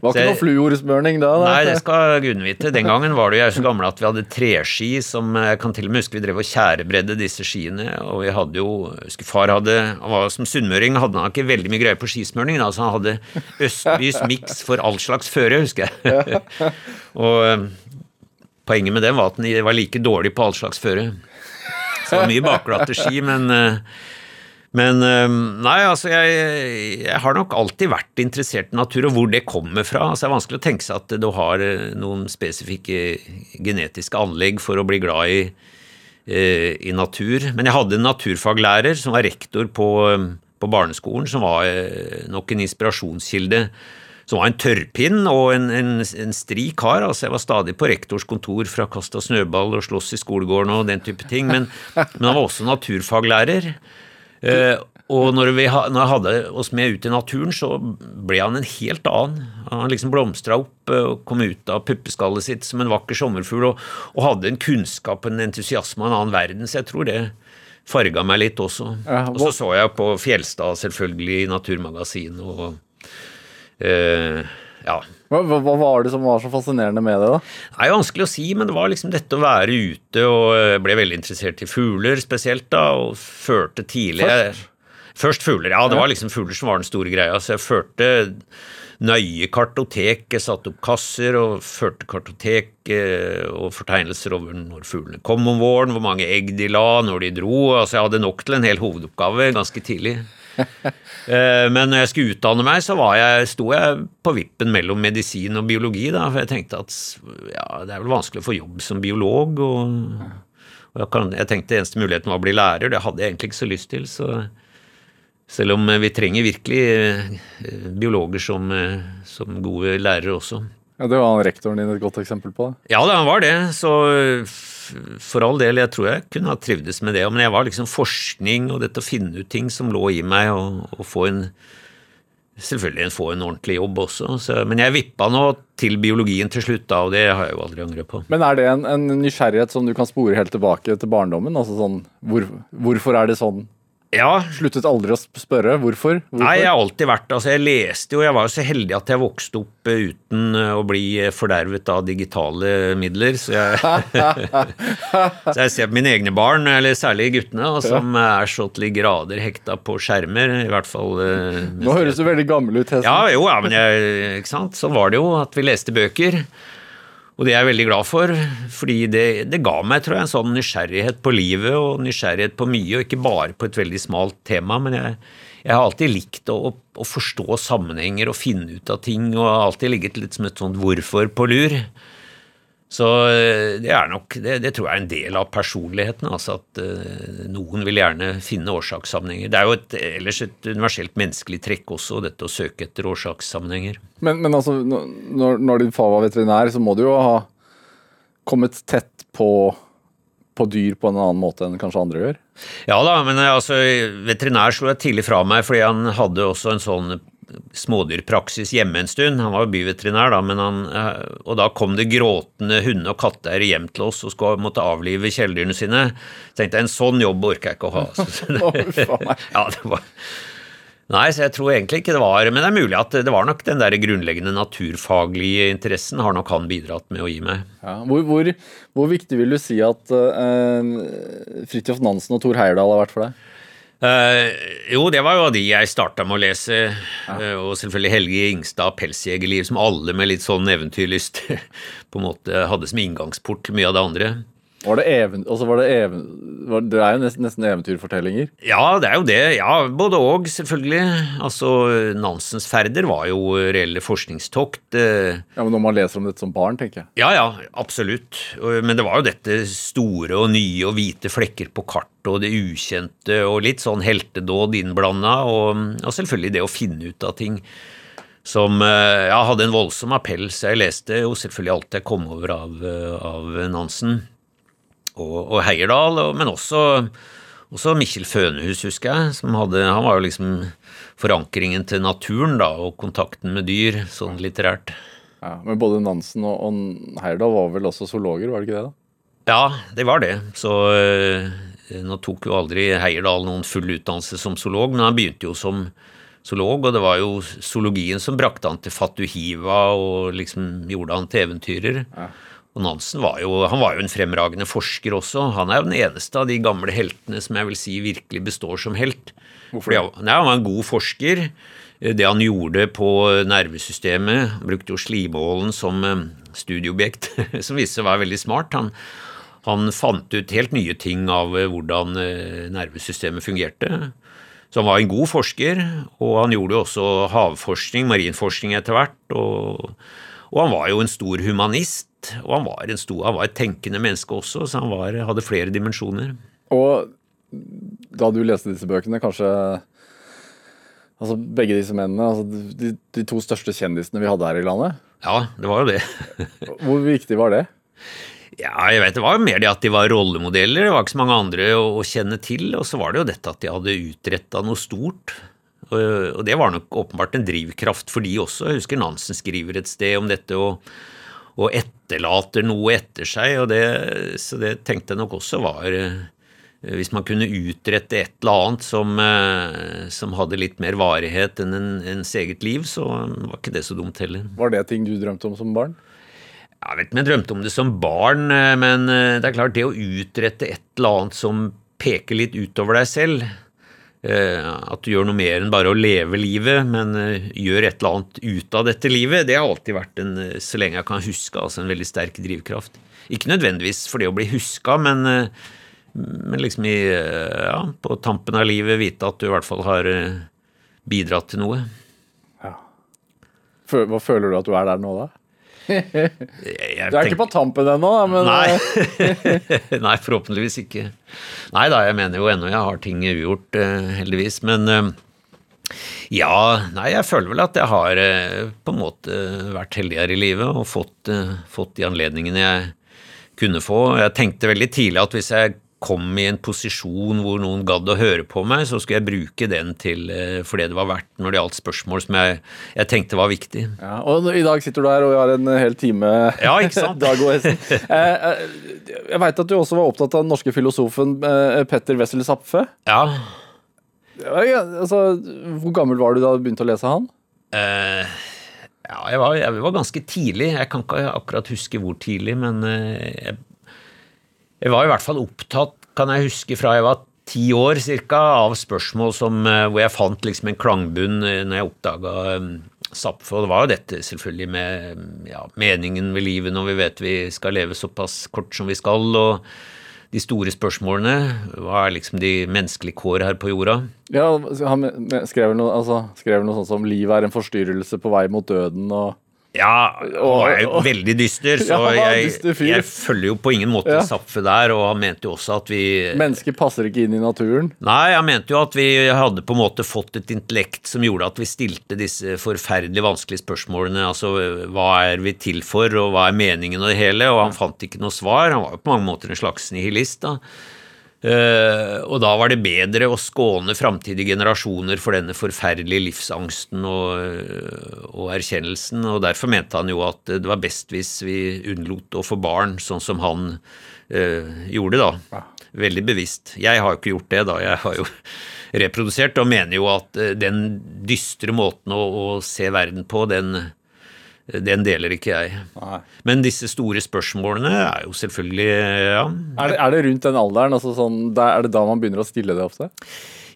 [SPEAKER 2] Det var ikke noe fluorsmørning da?
[SPEAKER 4] da? Nei, det skal gudene vite. Den gangen var det jo så gamle at vi hadde treski som Jeg kan til og med huske vi drev og tjærebredde disse skiene. Og vi hadde jo husker Far hadde Han var som sunnmøring, hadde han ikke veldig mye greie på skismørning. Da, så han hadde Østbys miks for all slags føre, husker jeg. *laughs* og eh, poenget med den var at den var like dårlig på all slags føre. Så det var mye bakglatte ski, men uh, men ehm, nei, altså jeg, jeg, har nok alltid vært interessert i natur, og hvor det kommer fra. Altså Det er vanskelig å tenke seg at du har eh, noen spesifikke genetiske anlegg for å bli glad i, eh, i natur. Men jeg hadde en naturfaglærer som var rektor på, på barneskolen, som var eh, nok en inspirasjonskilde. Som var en tørrpinn og en, en, en stri kar. altså Jeg var stadig på rektors kontor å kaste snøball og slåss i skolegården og den type ting. Men, men han var også naturfaglærer. Eh, og når, vi, når, jeg hadde oss med ut i naturen, så ble han en helt annen. Han liksom blomstra opp eh, og kom ut av puppeskallet sitt som en vakker sommerfugl og, og, hadde en kunnskap, en entusiasme av en annen verden. Så jeg tror det farga meg litt også. Ja, og så så jeg på Fjelstad, selvfølgelig, i Naturmagasin og eh, ja.
[SPEAKER 2] Hva, hva, var det som var så fascinerende med det? da?
[SPEAKER 4] Det er vanskelig å si, men det var liksom dette å være ute, og jeg ble veldig interessert i fugler spesielt, da, og førte tidlig Først? Først fugler, ja. Det var liksom fugler som var den store greia. Så jeg førte nøye kartotek. Jeg satte opp kasser og førte kartotek eh, og fortegnelser over når fuglene kom om våren, hvor mange egg de la, når de dro. Altså jeg hadde nok til en hel hovedoppgave ganske tidlig. *laughs* Eh, men når jeg skulle utdanne meg, så jeg, sto jeg på vippen mellom medisin og biologi. Da, for jeg tenkte at ja, det er vel vanskelig å få jobb som biolog. Og, og jeg, kan, jeg, tenkte eneste muligheten var å bli lærer. Det hadde jeg egentlig ikke så lyst til. Så Selv om vi trenger virkelig eh, biologer som, eh, som gode lærere også.
[SPEAKER 2] Ja, Det var han rektoren din et godt eksempel på. da.
[SPEAKER 4] Ja, det var det. Så for all del, jeg tror jeg kunne ha trivdes med det. Men jeg var liksom forskning og dette å finne ut ting som lå i meg, og, og få en Selvfølgelig få en ordentlig jobb også. Så, men jeg vippa nå til biologien til slutt, da, og det har jeg jo aldri angret på.
[SPEAKER 2] Men er det en, en nysgjerrighet som du kan spore helt tilbake til barndommen? Altså sånn, hvor, Hvorfor er det sånn?
[SPEAKER 4] Ja,
[SPEAKER 2] Sluttet aldri å spørre hvorfor? hvorfor?
[SPEAKER 4] Nei, jeg har alltid vært Altså, jeg leste jo, jeg var jo så heldig at jeg vokste opp eh, uten eh, å bli eh, fordervet av digitale midler, så jeg *laughs* Så jeg ser på mine egne barn, eller særlig guttene, som er så til de grader hekta på skjermer, i hvert fall
[SPEAKER 2] Nå høres du veldig gammel ut, Hesten.
[SPEAKER 4] Ja, jo, ja, men jeg, ikke sant? Sånn var det jo, at vi leste bøker. Og det er jeg veldig glad for, fordi det, det ga meg tror jeg, en sånn nysgjerrighet på livet og nysgjerrighet på mye, og ikke bare på et veldig smalt tema. Men jeg, jeg har alltid likt å, å forstå sammenhenger og finne ut av ting, og har alltid ligget litt som et sånt hvorfor på lur. Så eh, det er nok, det, det tror jeg er en del av personligheten, altså at uh, noen vil gjerne finne årsakssammenhenger. Det er jo et, ellers et universelt menneskelig trekk også, dette å søke etter årsakssammenhenger.
[SPEAKER 2] Men, men altså, når, når din far var veterinær, så må du jo ha kommet tett på, på dyr på en annen måte enn kanskje andre gjør?
[SPEAKER 4] Ja da, men eh, altså, veterinær slo jeg tidlig fra meg, fordi han hadde også en sånn smådyrpraksis hjemme en stund. Han var jo byveterinær, da, men han, eh, og da kom det gråtende hunde- og katteeiere hjem til oss og skulle måtte avlive kjæledyrene sine. Så tenkte jeg en sånn jobb orker jeg ikke å ha. *laughs* *laughs* Ja, det var... Nei, så jeg tror egentlig ikke det var Men det er mulig at det var nok den der grunnleggende naturfaglige interessen har nok han bidratt med å gi meg.
[SPEAKER 2] Ja. Hvor, hvor, hvor viktig vil du si at uh, Fridtjof Nansen og Thor Heyerdahl har vært for deg?
[SPEAKER 4] Eh, jo, det var jo de jeg starta med å lese, Uh, og selvfølgelig Helge Ingstad, 'Pelsjegerliv', som alle med litt sånn eventyrlyst *laughs* på en måte hadde som inngangsport til mye av det andre.
[SPEAKER 2] Var det, even, altså var det, even, var, det er jo nesten, nesten eventyrfortellinger.
[SPEAKER 4] Ja, det er jo det. Ja, både og, selvfølgelig. Altså, Nansens ferder var jo reelle forskningstokt. eh,
[SPEAKER 2] Ja, men Når man leser om dette som barn, tenker jeg.
[SPEAKER 4] Ja, ja, absolutt. Men det var jo dette store og nye og hvite flekker på kartet og det ukjente og litt sånn heltedåd innblanda, og, og selvfølgelig det å finne ut av ting som eh, ja, hadde en voldsom appell, så jeg leste jo selvfølgelig alt jeg kom over av, eh, av Nansen og, og Heierdal, men også, også Mikkjel Fønehus, husker jeg. Som hadde, han var jo liksom forankringen til naturen da, og kontakten med dyr, sånn litterært.
[SPEAKER 2] Ja, men både Nansen og, og Heierdal var vel også zoologer, var det ikke det? da?
[SPEAKER 4] Ja, det var det. Så øh, nå tok jo aldri Heierdal noen full utdannelse som zoolog, men han begynte jo som zoolog, og det var jo zoologien som brakte han til Fatuhiva og liksom gjorde han til eventyrer. Og Nansen var jo, han var jo en fremragende forsker også. Han er jo den eneste av de gamle heltene som jeg vil si virkelig består som helt. Fordi han, nei, han var en god forsker. Det han gjorde på nervesystemet, han brukte jo slimålen som eh, studieobjekt, *laughs* som viste seg å være veldig smart. Han, han fant ut helt nye ting av eh, hvordan eh, nervesystemet fungerte. Så han var en god forsker, og han gjorde jo også havforskning, marinforskning etter hvert. Og, og han var jo en stor humanist, og han var, en stor, han var et tenkende menneske også, så han var, hadde flere dimensjoner.
[SPEAKER 2] Og da du leste disse bøkene, kanskje Altså begge disse mennene, altså de, de to største kjendisene vi hadde her i landet.
[SPEAKER 4] Ja, det var jo det. *laughs*
[SPEAKER 2] Hvor viktig var det?
[SPEAKER 4] Ja, jeg vet, Det var jo mer det at de var rollemodeller, det var ikke så mange andre å, å kjenne til. Og så var det jo dette at de hadde utretta noe stort. Og, og det var nok åpenbart en drivkraft for de også. Jeg husker Nansen skriver et sted om dette og, og etterlater noe etter seg. og det, Så det tenkte jeg nok også var eh, Hvis man kunne utrette et eller annet som, eh, som hadde litt mer varighet enn en, ens eget liv, så var ikke det så dumt heller.
[SPEAKER 2] Var det ting du drømte om som barn?
[SPEAKER 4] Jeg vet ikke om jeg drømte om det som barn, eh, men eh, det er klart det å utrette et eller annet som peker litt utover deg selv, eh, at du gjør noe mer enn bare å leve livet, men eh, gjør et eller annet ut av dette livet, det har alltid vært en, eh, så lenge jeg kan huske, altså en veldig sterk drivkraft. Ikke nødvendigvis for det å bli huska, men, eh, men liksom i, eh, ja, på tampen av livet vite at du i hvert fall har eh, bidratt til noe.
[SPEAKER 2] Ja. Hva føler du at du er der nå, da?
[SPEAKER 4] Jeg,
[SPEAKER 2] Du er
[SPEAKER 4] tenker-
[SPEAKER 2] ikke på tampen ennå, da, men
[SPEAKER 4] Nei.
[SPEAKER 2] eh, *laughs*
[SPEAKER 4] Nei, forhåpentligvis ikke. Nei da, jeg mener jo ennå jeg har ting ugjort, eh, heldigvis. Men, eh, Ja, nei, jeg føler vel at jeg har på en måte vært heldigere i livet og fått, fått de anledningene jeg kunne få. Jeg tenkte veldig tidlig at hvis jeg kom i en posisjon hvor noen gadd å høre på meg, så skulle jeg bruke den til eh, for det det var verdt når det gjaldt spørsmål som jeg, jeg tenkte var viktig.
[SPEAKER 2] Ja, og i dag sitter du her og vi har en hel time
[SPEAKER 4] Ja, ikke sant? *laughs*
[SPEAKER 2] Dag og Hesten. Eh, eh, jeg veit at du også var opptatt av den norske filosofen eh, Petter Wessel Zapfe.
[SPEAKER 4] Ja,
[SPEAKER 2] altså, hvor gammel var du da du begynte å lese han?
[SPEAKER 4] eh, ja jeg, var, jeg var ganske tidlig. Jeg kan ikke akkurat huske hvor tidlig, men eh, jeg, jeg var i hvert fall opptatt, kan jeg huske, fra jeg var ti år cirka, av spørsmål som, eh, hvor jeg fant liksom en klangbunn eh, når jeg oppdaga um, Og det var jo dette selvfølgelig med ja, meningen ved livet når vi vet vi skal leve såpass kort som vi skal. og de store spørsmålene. Hva er liksom de menneskelige kår her på jorda?
[SPEAKER 2] Ja, Han skrev noe, altså, skrev noe sånt som 'livet er en forstyrrelse på vei mot døden' og *laughs*
[SPEAKER 4] Ja, han er jo veldig dyster, så
[SPEAKER 2] Ja,
[SPEAKER 4] jeg, jeg følger jo på ingen måte
[SPEAKER 2] Ja.
[SPEAKER 4] Zapfe der, og han mente jo også at vi
[SPEAKER 2] 'mennesket passer ikke inn i naturen'.
[SPEAKER 4] Nei, han mente jo at vi hadde på en måte fått et intellekt som gjorde at vi stilte disse forferdelig vanskelige spørsmålene. Altså hva er vi til for, og hva er meningen og det hele? Og han fant ikke noe svar. Han var jo på mange måter en slags nihilist, da. Eh, og da var det bedre å skåne framtidige generasjoner for denne forferdelige livsangsten og, og erkjennelsen, og derfor mente han jo at det var best hvis vi unnlot å få barn, sånn som han øh, gjorde, da. Veldig bevisst. Jeg har jo ikke gjort det, da. Jeg har jo *laughs* reprodusert, og mener jo at eh, den dystre måten å, å se verden på, den, den deler ikke jeg.
[SPEAKER 2] Nei.
[SPEAKER 4] Men disse store spørsmålene er jo selvfølgelig ja,
[SPEAKER 2] Er det, er det rundt den alderen? Altså sånn, er det da man begynner å stille det ofte?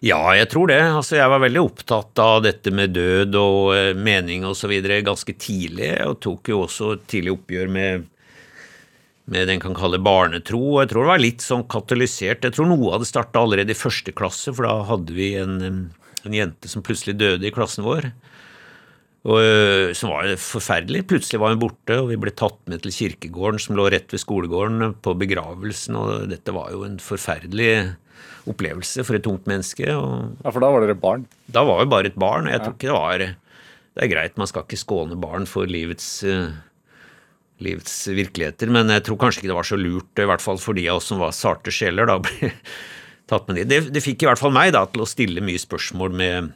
[SPEAKER 4] Ja, jeg tror det. Altså, jeg var veldig opptatt av dette med død og eh, mening osv. ganske tidlig, og tok jo også tidlig oppgjør med, med det en kan kalle barnetro. og Jeg tror det var litt sånn katalysert. Jeg tror noe hadde starta allerede i første klasse, for da hadde vi en, en jente som plutselig døde i klassen vår. Og, øh, som var forferdelig. Plutselig var hun borte, og vi ble tatt med til kirkegården som lå rett ved skolegården, på begravelsen, og dette var jo en forferdelig opplevelse for et tungt menneske. og
[SPEAKER 2] Ja, For da var dere barn?
[SPEAKER 4] da var vi bare et barn, og jeg tror ikke det var Det er greit, man skal ikke skåne barn for livets, uh, livets virkeligheter, men jeg tror kanskje ikke det var så lurt, i hvert fall for de av oss som var sarte sjeler, da ble *laughs* tatt med de. Det, det fikk i hvert fall meg da til å stille mye spørsmål med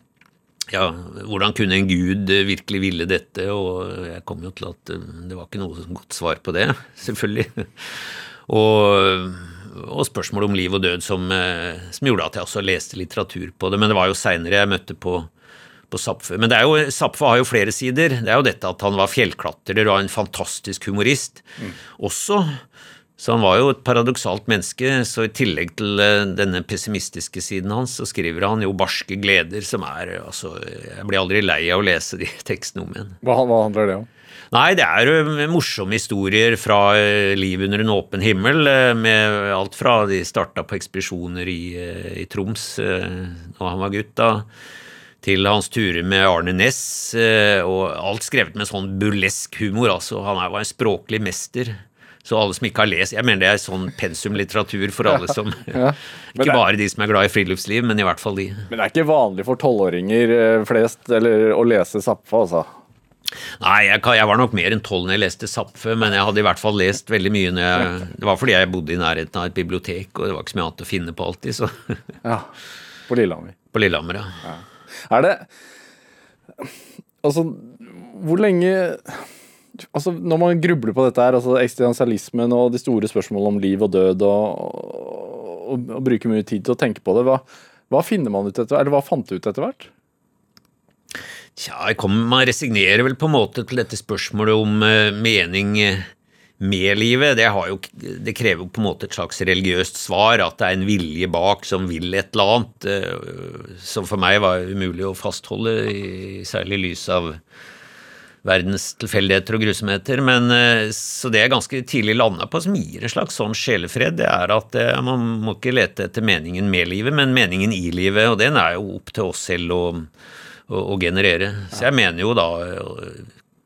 [SPEAKER 4] ja, hvordan kunne en gud eh, virkelig ville dette, og jeg kom jo til at eh, det var ikke noe godt svar på det, *laughs* selvfølgelig. Og, og spørsmål om liv og død som, eh, som gjorde at jeg også leste litteratur på det. Men det var jo seinere jeg møtte på, på Zapfe. Men jo, Zapfe har jo flere sider. Det er jo dette at han var fjellklatrer og en fantastisk humorist. Også så han var jo et paradoksalt menneske, så i tillegg til eh, denne pessimistiske siden hans, så skriver han jo barske gleder som er altså Jeg blir aldri lei av å lese de *laughs* tekstene om igjen.
[SPEAKER 2] Hva, hva handler det om?
[SPEAKER 4] Nei, det er jo morsomme historier fra liv under en åpen himmel, eh, med alt fra de starta på ekspedisjoner i, eh, i Troms eh, da han var gutt, da, til hans turer med Arne Næss, eh, og alt skrevet med sånn burlesk humor. altså Han var en språklig mester. Så alle som ikke har lest Jeg mener det er sånn pensumlitteratur for alle som *laughs*
[SPEAKER 2] Ja. *laughs* ja.
[SPEAKER 4] Ikke bare de som er glad i friluftsliv, men i hvert fall de.
[SPEAKER 2] Men det er ikke vanlig for tolvåringer eh, flest eller, å lese Zapfe, altså?
[SPEAKER 4] Nei, jeg, jeg var nok mer enn tolv når jeg leste Zapfe, men jeg hadde i hvert fall lest veldig mye når jeg Det var fordi jeg bodde i nærheten av et bibliotek, og det var ikke så mye annet å finne på alltid, så *laughs*
[SPEAKER 2] Ja. På Lillehammer.
[SPEAKER 4] På Lillehammer, ja.
[SPEAKER 2] Er det Altså, hvor lenge Altså, Når man grubler på dette her, altså eksistensialismen og de store spørsmålene om liv og død, og, og, og bruker mye tid til å tenke på det, hva, hva finner man ut etter Eller hva fant du ut etter hvert?
[SPEAKER 4] Tja, kommer, man resignerer vel på en måte til dette spørsmålet om uh, mening eh, med livet. Det, jo, det krever jo på en måte et slags religiøst svar, at det er en vilje bak som vil et eller annet, uh, som for meg var umulig å fastholde, i særlig lys av verdens tilfeldigheter og grusomheter. Men, eh, så det jeg ganske tidlig landa på, som gir en slags sånn sjelefred, det er at eh, man må ikke lete etter meningen med livet, men meningen i livet, og den er jo opp til oss selv å, å, å generere. Så jeg mener jo da, eh,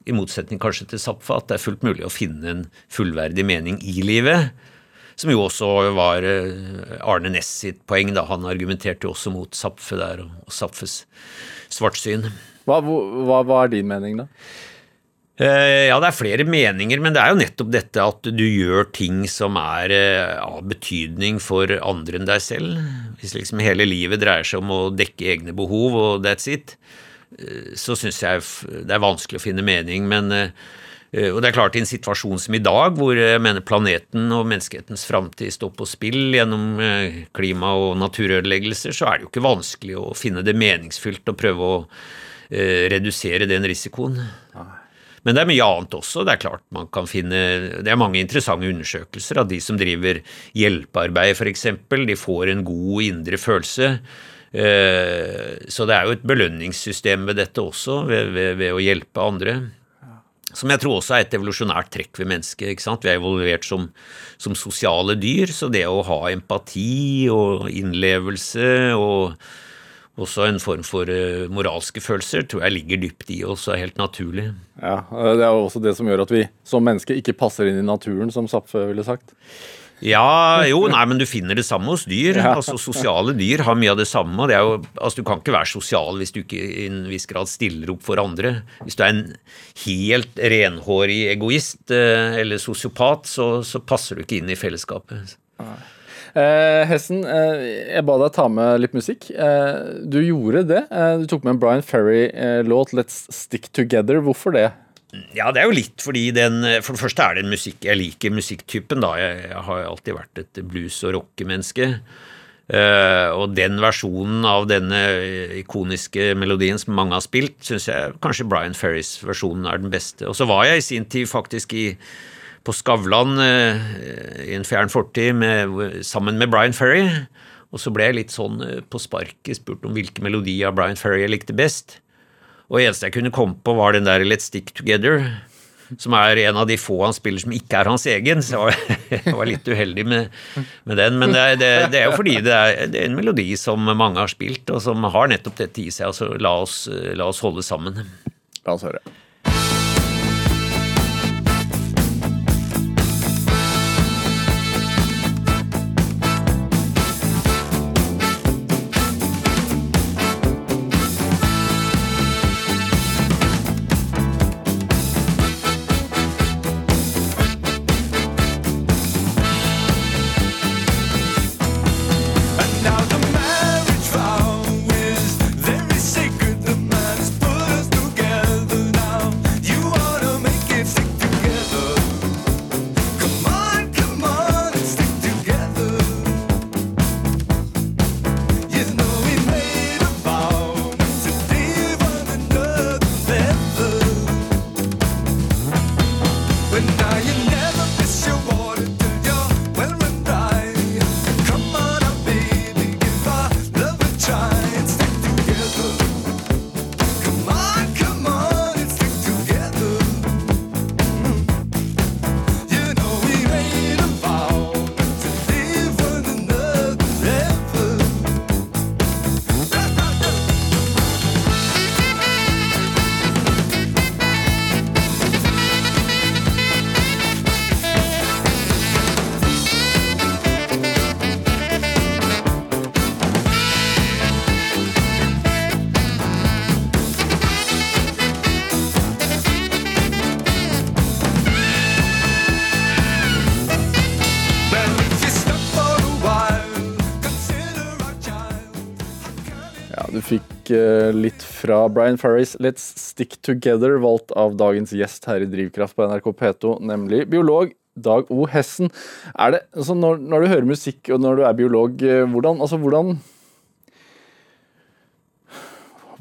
[SPEAKER 4] i motsetning kanskje til Zapfa, at det er fullt mulig å finne en fullverdig mening i livet. Som jo også var Arne Næss sitt poeng, da. Han argumenterte jo også mot Zapfe der, og Zapfes svartsyn.
[SPEAKER 2] Hva, hva, hva er din mening, da?
[SPEAKER 4] Eh, ja, det er flere meninger, men det er jo nettopp dette at du gjør ting som er eh, av betydning for andre enn deg selv. Hvis liksom hele livet dreier seg om å dekke egne behov og that's it, så syns jeg det er vanskelig å finne mening. Men Eh, og det er klart I en situasjon som i dag, hvor jeg mener planeten og menneskehetens framtid står på spill gjennom eh, klima- og naturødeleggelser, så er det jo ikke vanskelig å finne det meningsfylt å prøve å eh, redusere den risikoen. Men det er mye annet også. Det er klart man kan finne Det er mange interessante undersøkelser av de som driver hjelpearbeid, f.eks. De får en god indre følelse. Så det er jo et belønningssystem ved dette også, ved, ved, ved å hjelpe andre. Som jeg tror også er et evolusjonært trekk ved mennesket. Vi er evolvert som, som, sosiale dyr, så det å ha empati og innlevelse og også en form for uh, moralske følelser tror jeg ligger dypt i oss og er helt naturlig.
[SPEAKER 2] Ja, Det er også det som gjør at vi som mennesker ikke passer inn i naturen, som Zapfe ville sagt.
[SPEAKER 4] Ja, jo, nei, men du finner det samme hos dyr. *laughs* Ja. Altså Sosiale dyr har mye av det samme. Det jo, altså, du kan ikke være sosial hvis du ikke i en viss grad stiller opp for andre. Hvis du er en helt renhårig egoist eh, eller sosiopat, så, så, passer du ikke inn i fellesskapet.
[SPEAKER 2] Eh, Hessen, eh, jeg ba deg ta med litt musikk. Eh, du gjorde det. Eh, du tok med en Brian Ferry-låt, eh, 'Let's Stick Together'. Hvorfor det?
[SPEAKER 4] Ja, det er jo litt fordi den For det første er det en musikk Jeg liker musikktypen, da. Jeg, jeg har alltid vært et blues- og rockemenneske. Uh, og den versjonen av denne ikoniske melodien som mange har spilt, syns jeg kanskje Brian Ferrys versjonen er den beste. Og så var jeg i sin tid faktisk i, på Skavlan uh, i en fjern fortid sammen med Brian Ferry. Og så ble jeg litt sånn uh, på sparket spurt om hvilke melodier Brian Ferry jeg likte best. Og eneste jeg kunne komme på, var den der Let's Stick Together. Som er en av de få han spiller som ikke er hans egen. Så jeg var, *laughs* litt uheldig med, med den. Men det, det, det, er jo fordi det er, det er, en melodi som mange har spilt, og som har nettopp dette i seg. Altså la oss, la oss holde sammen.
[SPEAKER 2] La oss høre. Litt fra Brian Farris 'Let's Stick Together', valgt av dagens gjest her i Drivkraft på NRK P2, nemlig biolog Dag O. Hessen. Er det, altså når, når, du hører musikk og når du er biolog, eh, hvordan, altså hvordan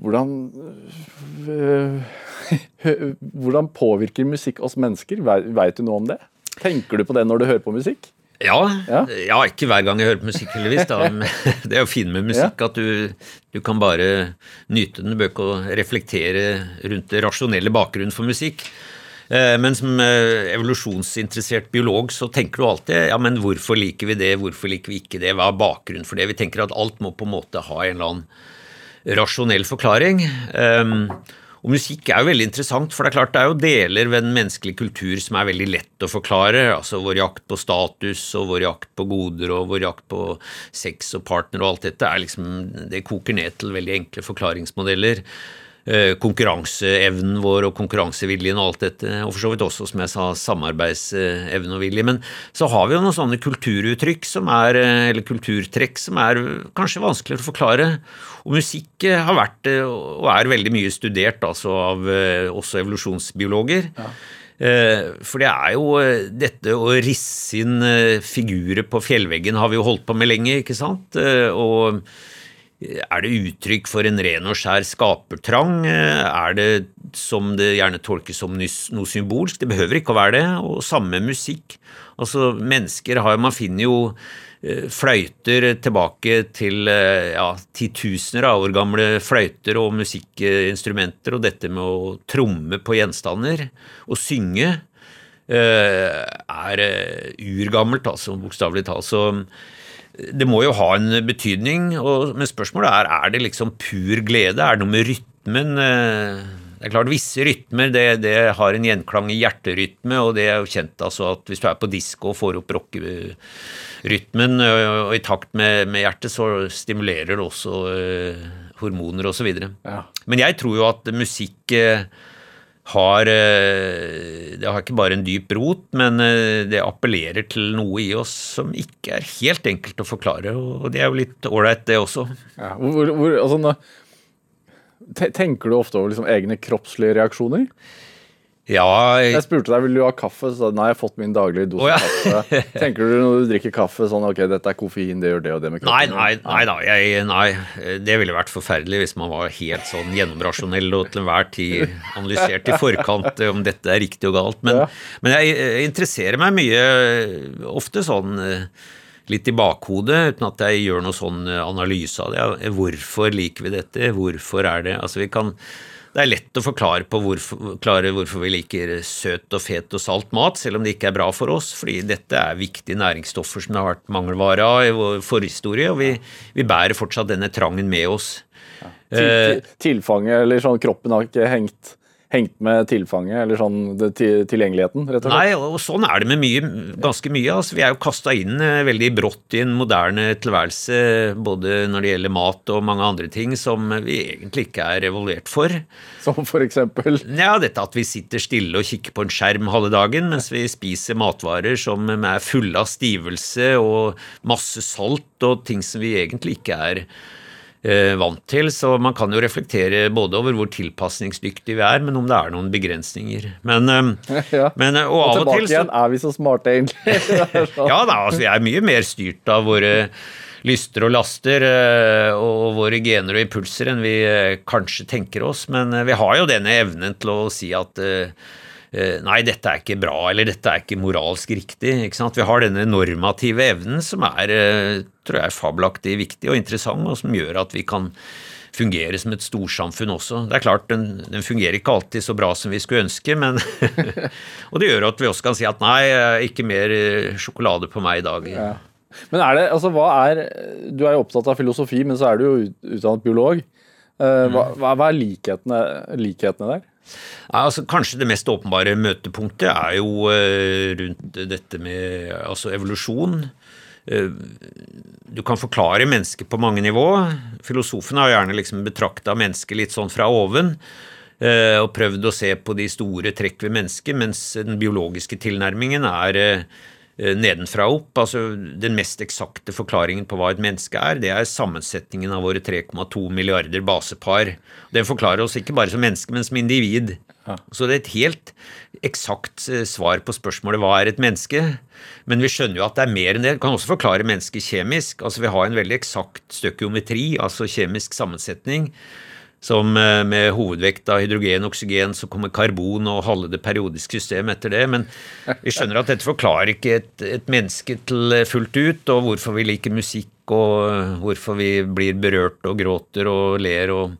[SPEAKER 2] hvordan øh, *laughs* Hvordan påvirker musikk oss mennesker? Veit du noe om det? Tenker du på det når du hører på musikk?
[SPEAKER 4] Ja, ja. ja, ikke hver gang jeg hører på musikk, heldigvis. Da. *laughs* Det er jo fint med musikk at du, du, kan bare nyte den. Du bør ikke reflektere rundt det rasjonelle bakgrunnen for musikk. Eh, men som eh, evolusjonsinteressert biolog så tenker du alltid ja, men hvorfor liker vi det, hvorfor liker vi ikke det, hva er bakgrunnen for det? Vi tenker at alt må på en måte ha en eller annen rasjonell forklaring. Um, Og musikk er jo veldig interessant, for det er klart det er jo deler ved den menneskelige kultur som er veldig lett å forklare. Altså vår jakt på status og vår jakt på goder og vår jakt på sex og partner og alt dette er liksom Det koker ned til veldig enkle forklaringsmodeller. Eh, konkurranseevnen vår og konkurranseviljen og alt dette, og for så vidt også, som jeg sa, samarbeidsevne og vilje. Men så har vi jo noen sånne kulturuttrykk som er, eh, eller kulturtrekk som er kanskje vanskeligere å forklare. Og musikk eh, har vært og er veldig mye studert altså av også evolusjonsbiologer. Ja. For det er jo dette å risse inn figurer på fjellveggen har vi jo holdt på med lenge, ikke sant? Og er det uttrykk for en ren og skjær skapertrang? Er det som det gjerne tolkes som noe symbolsk? Det behøver ikke å være det. Og samme musikk. Altså, mennesker har Man finner jo eh, fløyter tilbake til eh, ja, titusener av år gamle fløyter og musikkinstrumenter, og dette med å tromme på gjenstander og synge eh, er urgammelt, altså, bokstavelig talt. Så det må jo ha en betydning, og, men spørsmålet er er det liksom pur glede. Er det noe med rytmen? Det er klart Visse rytmer det, det har en gjenklang i hjerterytme, og det er jo kjent altså at hvis du er på disko og får opp rockerytmen og i takt med, med, hjertet, så stimulerer det også uh, hormoner osv. Ja. Men jeg tror jo at musikk uh, har Det har ikke bare en dyp rot, men det appellerer til noe i oss som ikke er helt enkelt å forklare, og det er jo litt ålreit, det også.
[SPEAKER 2] Ja, hvor, hvor, altså, tenker du ofte over liksom egne kroppslige reaksjoner?
[SPEAKER 4] Ja,
[SPEAKER 2] jeg... jeg spurte deg vil du ha kaffe, så jeg har fått min daglige dose oh, ja. kaffe. *laughs* Tenker du når du drikker kaffe sånn ok, dette er koffein, det gjør det og det med
[SPEAKER 4] kroppen? Nei, nei, nei, jeg, nei, det ville vært forferdelig hvis man var helt sånn gjennomrasjonell og til enhver tid analysert i forkant om dette er riktig og galt. Men, ja. men jeg, jeg, interesserer meg mye, ofte sånn eh, litt i bakhodet, uten at jeg gjør noe sånn analyse av det. Hvorfor liker vi dette? Hvorfor er det Altså, vi kan det er lett å forklare, hvorfor, forklare hvorfor vi liker søt og fet og salt mat, selv om det ikke er bra for oss, fordi dette er viktige næringsstoffer som det har vært mangelvare av i vår forhistorie, og vi, vi bærer fortsatt denne trangen med oss.
[SPEAKER 2] Ja. Til, til, tilfanget, eller sånn kroppen har ikke hengt hengt med tilfanget, eller sånn tilgjengeligheten, rett og
[SPEAKER 4] slett? Nei, og sånn er det med mye, ganske mye. Altså, vi er jo kasta inn eh, veldig brått i en moderne tilværelse, både når det gjelder mat og mange andre ting som vi egentlig ikke er evaluert for.
[SPEAKER 2] Som for eksempel?
[SPEAKER 4] Ja, dette at vi sitter stille og kikker på en skjerm halve dagen mens vi spiser matvarer som er fulle av stivelse og masse salt og ting som vi egentlig ikke er Eh, vant til. Så man kan jo reflektere både over hvor tilpasningsdyktige vi er, men om det er noen begrensninger. Men,
[SPEAKER 2] eh, *laughs* ja. men eh, og, og av og til så, igjen, er vi så smarte, egentlig? *laughs*
[SPEAKER 4] ja da, altså, vi er mye mer styrt av våre lyster og laster og våre gener og impulser enn vi kanskje tenker oss. Men vi har jo denne evnen til å si at Nei, dette er ikke bra, eller dette er ikke moralsk riktig. Ikke sant? Vi har denne normative evnen som er tror jeg fabelaktig viktig og interessant, og som gjør at vi kan fungere som et storsamfunn også. Det er klart, den, den fungerer ikke alltid så bra som vi skulle ønske, men *laughs* Og det gjør at vi også kan si at nei, ikke mer eh, sjokolade på meg i dag. Ja.
[SPEAKER 2] Men er det, altså hva er Du er jo opptatt av filosofi, men så er du jo utdannet biolog. Eh, hva, mm. hva er likhetene, likhetene der?
[SPEAKER 4] Altså, kanskje det mest åpenbare møtepunktet er jo uh, rundt dette med altså evolusjon. Eh, du kan forklare mennesket på mange nivå. Filosofene har gjerne liksom betrakta mennesket litt sånn fra oven eh, og prøvd å se på de store trekk ved mennesket, mens den biologiske tilnærmingen er eh, nedenfra og opp. Altså Den mest eksakte forklaringen på hva et menneske er, det er sammensetningen av våre 3,2 milliarder basepar. Den forklarer oss ikke bare som menneske, men som individ. Så det er et helt eksakt eh, svar på spørsmålet hva er et menneske? Men vi skjønner jo at det er mer enn det. Vi kan også forklare mennesket kjemisk. Altså Vi har en veldig eksakt støkiometri, altså kjemisk sammensetning, som eh, med hovedvekt av hydrogen og oksygen, så kommer karbon og halve det periodiske systemet etter det. Men vi skjønner at dette forklarer ikke et, et menneske til eh, fullt ut, og hvorfor vi liker musikk, og hvorfor vi blir berørt og gråter og ler og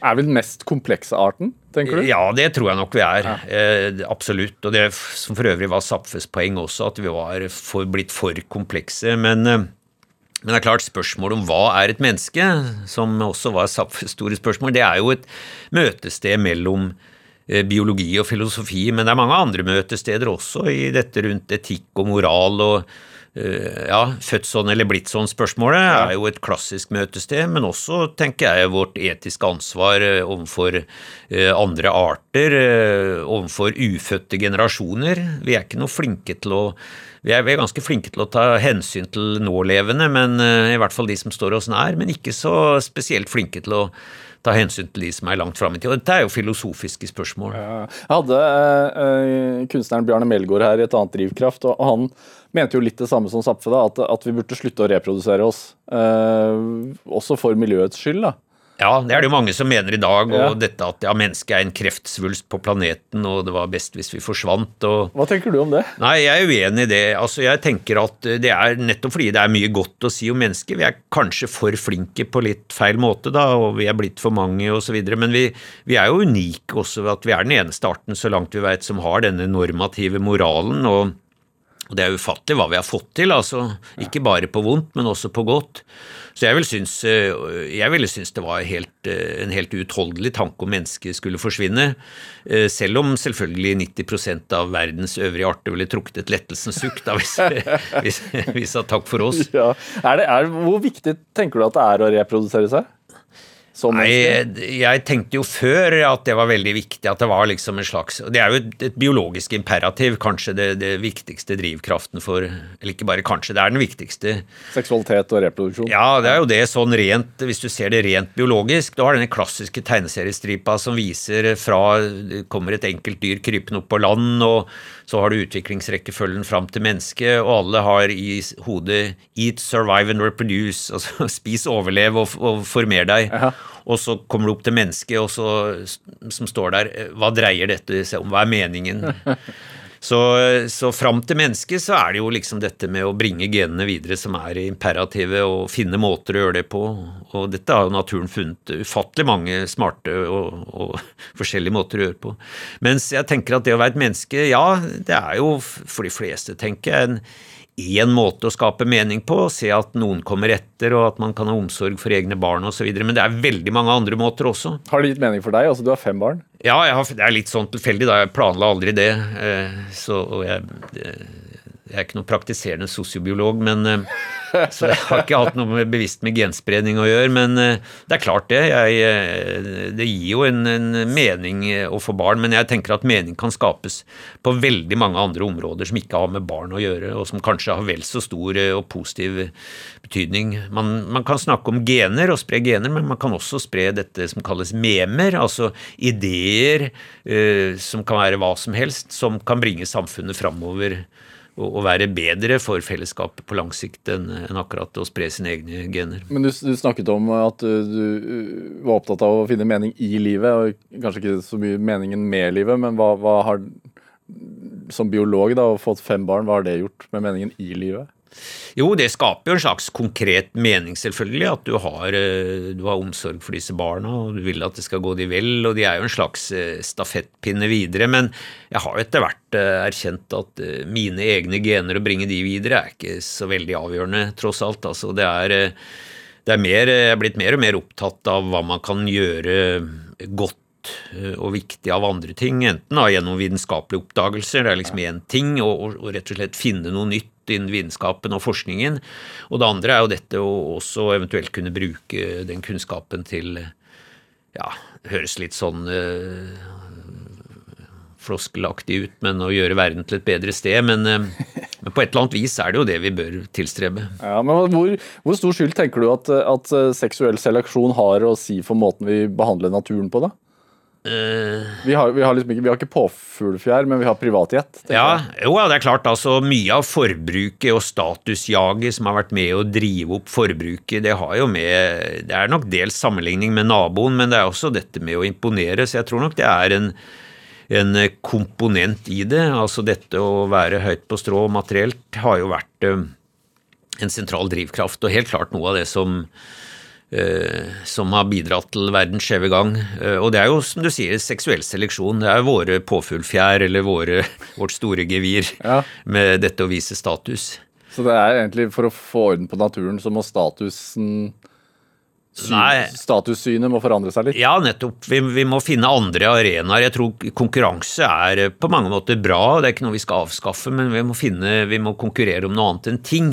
[SPEAKER 2] er vi den mest komplekse arten, tenker du?
[SPEAKER 4] Ja, det tror jeg nok vi er. Ja. Eh, absolutt. Og det som for øvrig var Zapfes poeng også, at vi var for, blitt for komplekse. Men, eh, Men det er klart, spørsmålet om hva er et menneske, som også var Zapfes store spørsmål, det er jo et møtested mellom eh, biologi og filosofi, men det er mange andre møtesteder også i dette rundt etikk og moral og ja, født sånn eller blitt sånn-spørsmålet er jo et klassisk møtested, men også, tenker jeg, vårt etiske ansvar eh, overfor andre arter, overfor ufødte generasjoner. Vi er ikke noe flinke til å vi er, vi er, ganske flinke til å ta hensyn til nålevende, men i hvert fall de som står oss nær, men ikke så spesielt flinke til å ta hensyn til de som er langt fram i tid. Og dette er jo filosofiske spørsmål.
[SPEAKER 2] Jeg hadde uh, kunstneren Bjarne Melgaard her i et annet Drivkraft, og han mente jo litt det samme som Zapfe, at, at, vi burde slutte å reprodusere oss. Uh, også for miljøets skyld. da.
[SPEAKER 4] Ja, det er det jo mange som mener i dag. Og ja. dette at ja, mennesket er en kreftsvulst på planeten, og det var best hvis vi forsvant. Og...
[SPEAKER 2] Hva tenker du om det?
[SPEAKER 4] Nei, jeg er uenig i det. Altså, jeg tenker at det er nettopp fordi det er mye godt å si om mennesket. Vi er kanskje for flinke på litt feil måte, da, og vi er blitt for mange osv. Men vi, vi, er jo unike også ved at vi er den eneste arten, så langt vi vet, som har denne normative moralen. og og det er ufattelig hva vi har fått til, altså. Ikke bare på vondt, men også på godt. Så jeg ville synes, eh, jeg ville synes det var helt, eh, en helt uutholdelig tanke om mennesket skulle forsvinne. Eh, selv om selvfølgelig 90% av verdens øvrige arter ville trukket et lettelsens sukk da hvis *laughs* vi sa takk for oss.
[SPEAKER 2] Ja. Er det, er, hvor viktig tenker du at det er å reprodusere seg?
[SPEAKER 4] Nei, jeg tenkte jo før at det var veldig viktig. At det var liksom en slags Det er jo et, et biologisk imperativ, kanskje det, det, viktigste drivkraften for Eller ikke bare kanskje, det er den viktigste.
[SPEAKER 2] Seksualitet og reproduksjon?
[SPEAKER 4] Ja, det er jo det sånn rent Hvis du ser det rent biologisk. Du har denne klassiske tegneseriestripa som viser fra det kommer et enkelt dyr krypende opp på land, og så har du utviklingsrekkefølgen fram til mennesket, og alle har i hodet 'eat, survive and reproduce', *laughs* altså spis, overlev og, og former deg. Aha. Og så kommer du opp til mennesket, og så, som står der, hva dreier dette seg om, hva er meningen? *laughs* Så, så fram til mennesket så er det jo liksom dette med å bringe genene videre som er imperativet, og finne måter å gjøre det på. Og dette har jo naturen funnet ufattelig mange smarte og, og *laughs* forskjellige måter å gjøre på. Mens jeg tenker at det å være et menneske, ja, det er jo for de fleste, tenker jeg, en én måte å skape mening på, se at noen kommer etter, og at man kan ha omsorg for egne barn osv. Men det er veldig mange andre måter også.
[SPEAKER 2] Har det gitt mening for deg? Altså, du har fem barn?
[SPEAKER 4] Ja, har, det er litt sånn tilfeldig. da, Jeg planla aldri det. Eh, så, og jeg, jeg er ikke noen praktiserende sosiobiolog, eh, så jeg har ikke hatt noe bevisst med genspredning å gjøre. Men eh, det er klart, det. Jeg, eh, det gir jo en, en, mening å få barn, men jeg tenker at mening kan skapes på veldig mange andre områder som ikke har med barn å gjøre, og som kanskje har vel så stor og positiv betydning. Man, man kan snakke om gener og spre gener, men man kan også spre dette som kalles memer, altså ideer som kan være hva som helst, som kan bringe samfunnet framover å være bedre for fellesskapet på lang sikt enn akkurat å spre sine egne gener.
[SPEAKER 2] Men du, du, snakket om at du var opptatt av å finne mening i livet, og kanskje ikke så mye meningen med livet, men hva, hva har som biolog da, fått fem barn, hva har det gjort med meningen i livet?
[SPEAKER 4] Jo, det skaper jo en slags konkret mening, selvfølgelig. At du har, eh, du har, omsorg for disse barna, og du vil at det skal gå de vel. Og de er jo en slags eh, stafettpinne videre. Men jeg har jo etter hvert eh, erkjent at mine egne gener, å bringe de videre, er ikke så veldig avgjørende, tross alt. Altså, det er, det er mer, jeg er blitt mer og mer opptatt av hva man kan gjøre godt og viktig av andre ting, enten da, gjennom vitenskapelige oppdagelser, det er liksom én ting, og, og, rett og slett finne noe nytt innen vitenskapen og forskningen. Og det andre er jo dette å også eventuelt kunne bruke den kunnskapen til ja, høres litt sånn øh, floskelaktig ut, men å gjøre verden til et bedre sted. Men, øh, men, på et eller annet vis er det jo det vi bør tilstrebe.
[SPEAKER 2] Ja, men Hvor, hvor stor skyld tenker du at, at seksuell seleksjon har å si for måten vi behandler naturen på, da? Uh, vi, har, vi, har liksom ikke, vi, har, ikke, påfuglfjær, men vi har privatjet.
[SPEAKER 4] Ja, jo, det er klart. altså Mye av forbruket og statusjaget som har vært med å drive opp forbruket, det har jo med Det er nok dels sammenligning med naboen, men det er også dette med å imponere. Så jeg tror nok det er en, en komponent i det. Altså dette å være høyt på strå materielt har jo vært uh, en sentral drivkraft, og helt klart noe av det som Eh, som har bidratt til verdens skjeve gang. Eh, og det er jo, som du sier, seksuell seleksjon. Det er våre påfuglfjær eller våre, *laughs* vårt store gevir ja. med dette å vise status.
[SPEAKER 2] Så det er egentlig for å få orden på naturen, så må statusen sy Statussynet må forandre seg litt.
[SPEAKER 4] Ja, nettopp. Vi, vi må finne andre arenaer. Jeg tror konkurranse er eh, på mange måter bra, det er ikke noe vi skal avskaffe, men vi må, finne, vi må konkurrere om noe annet enn ting.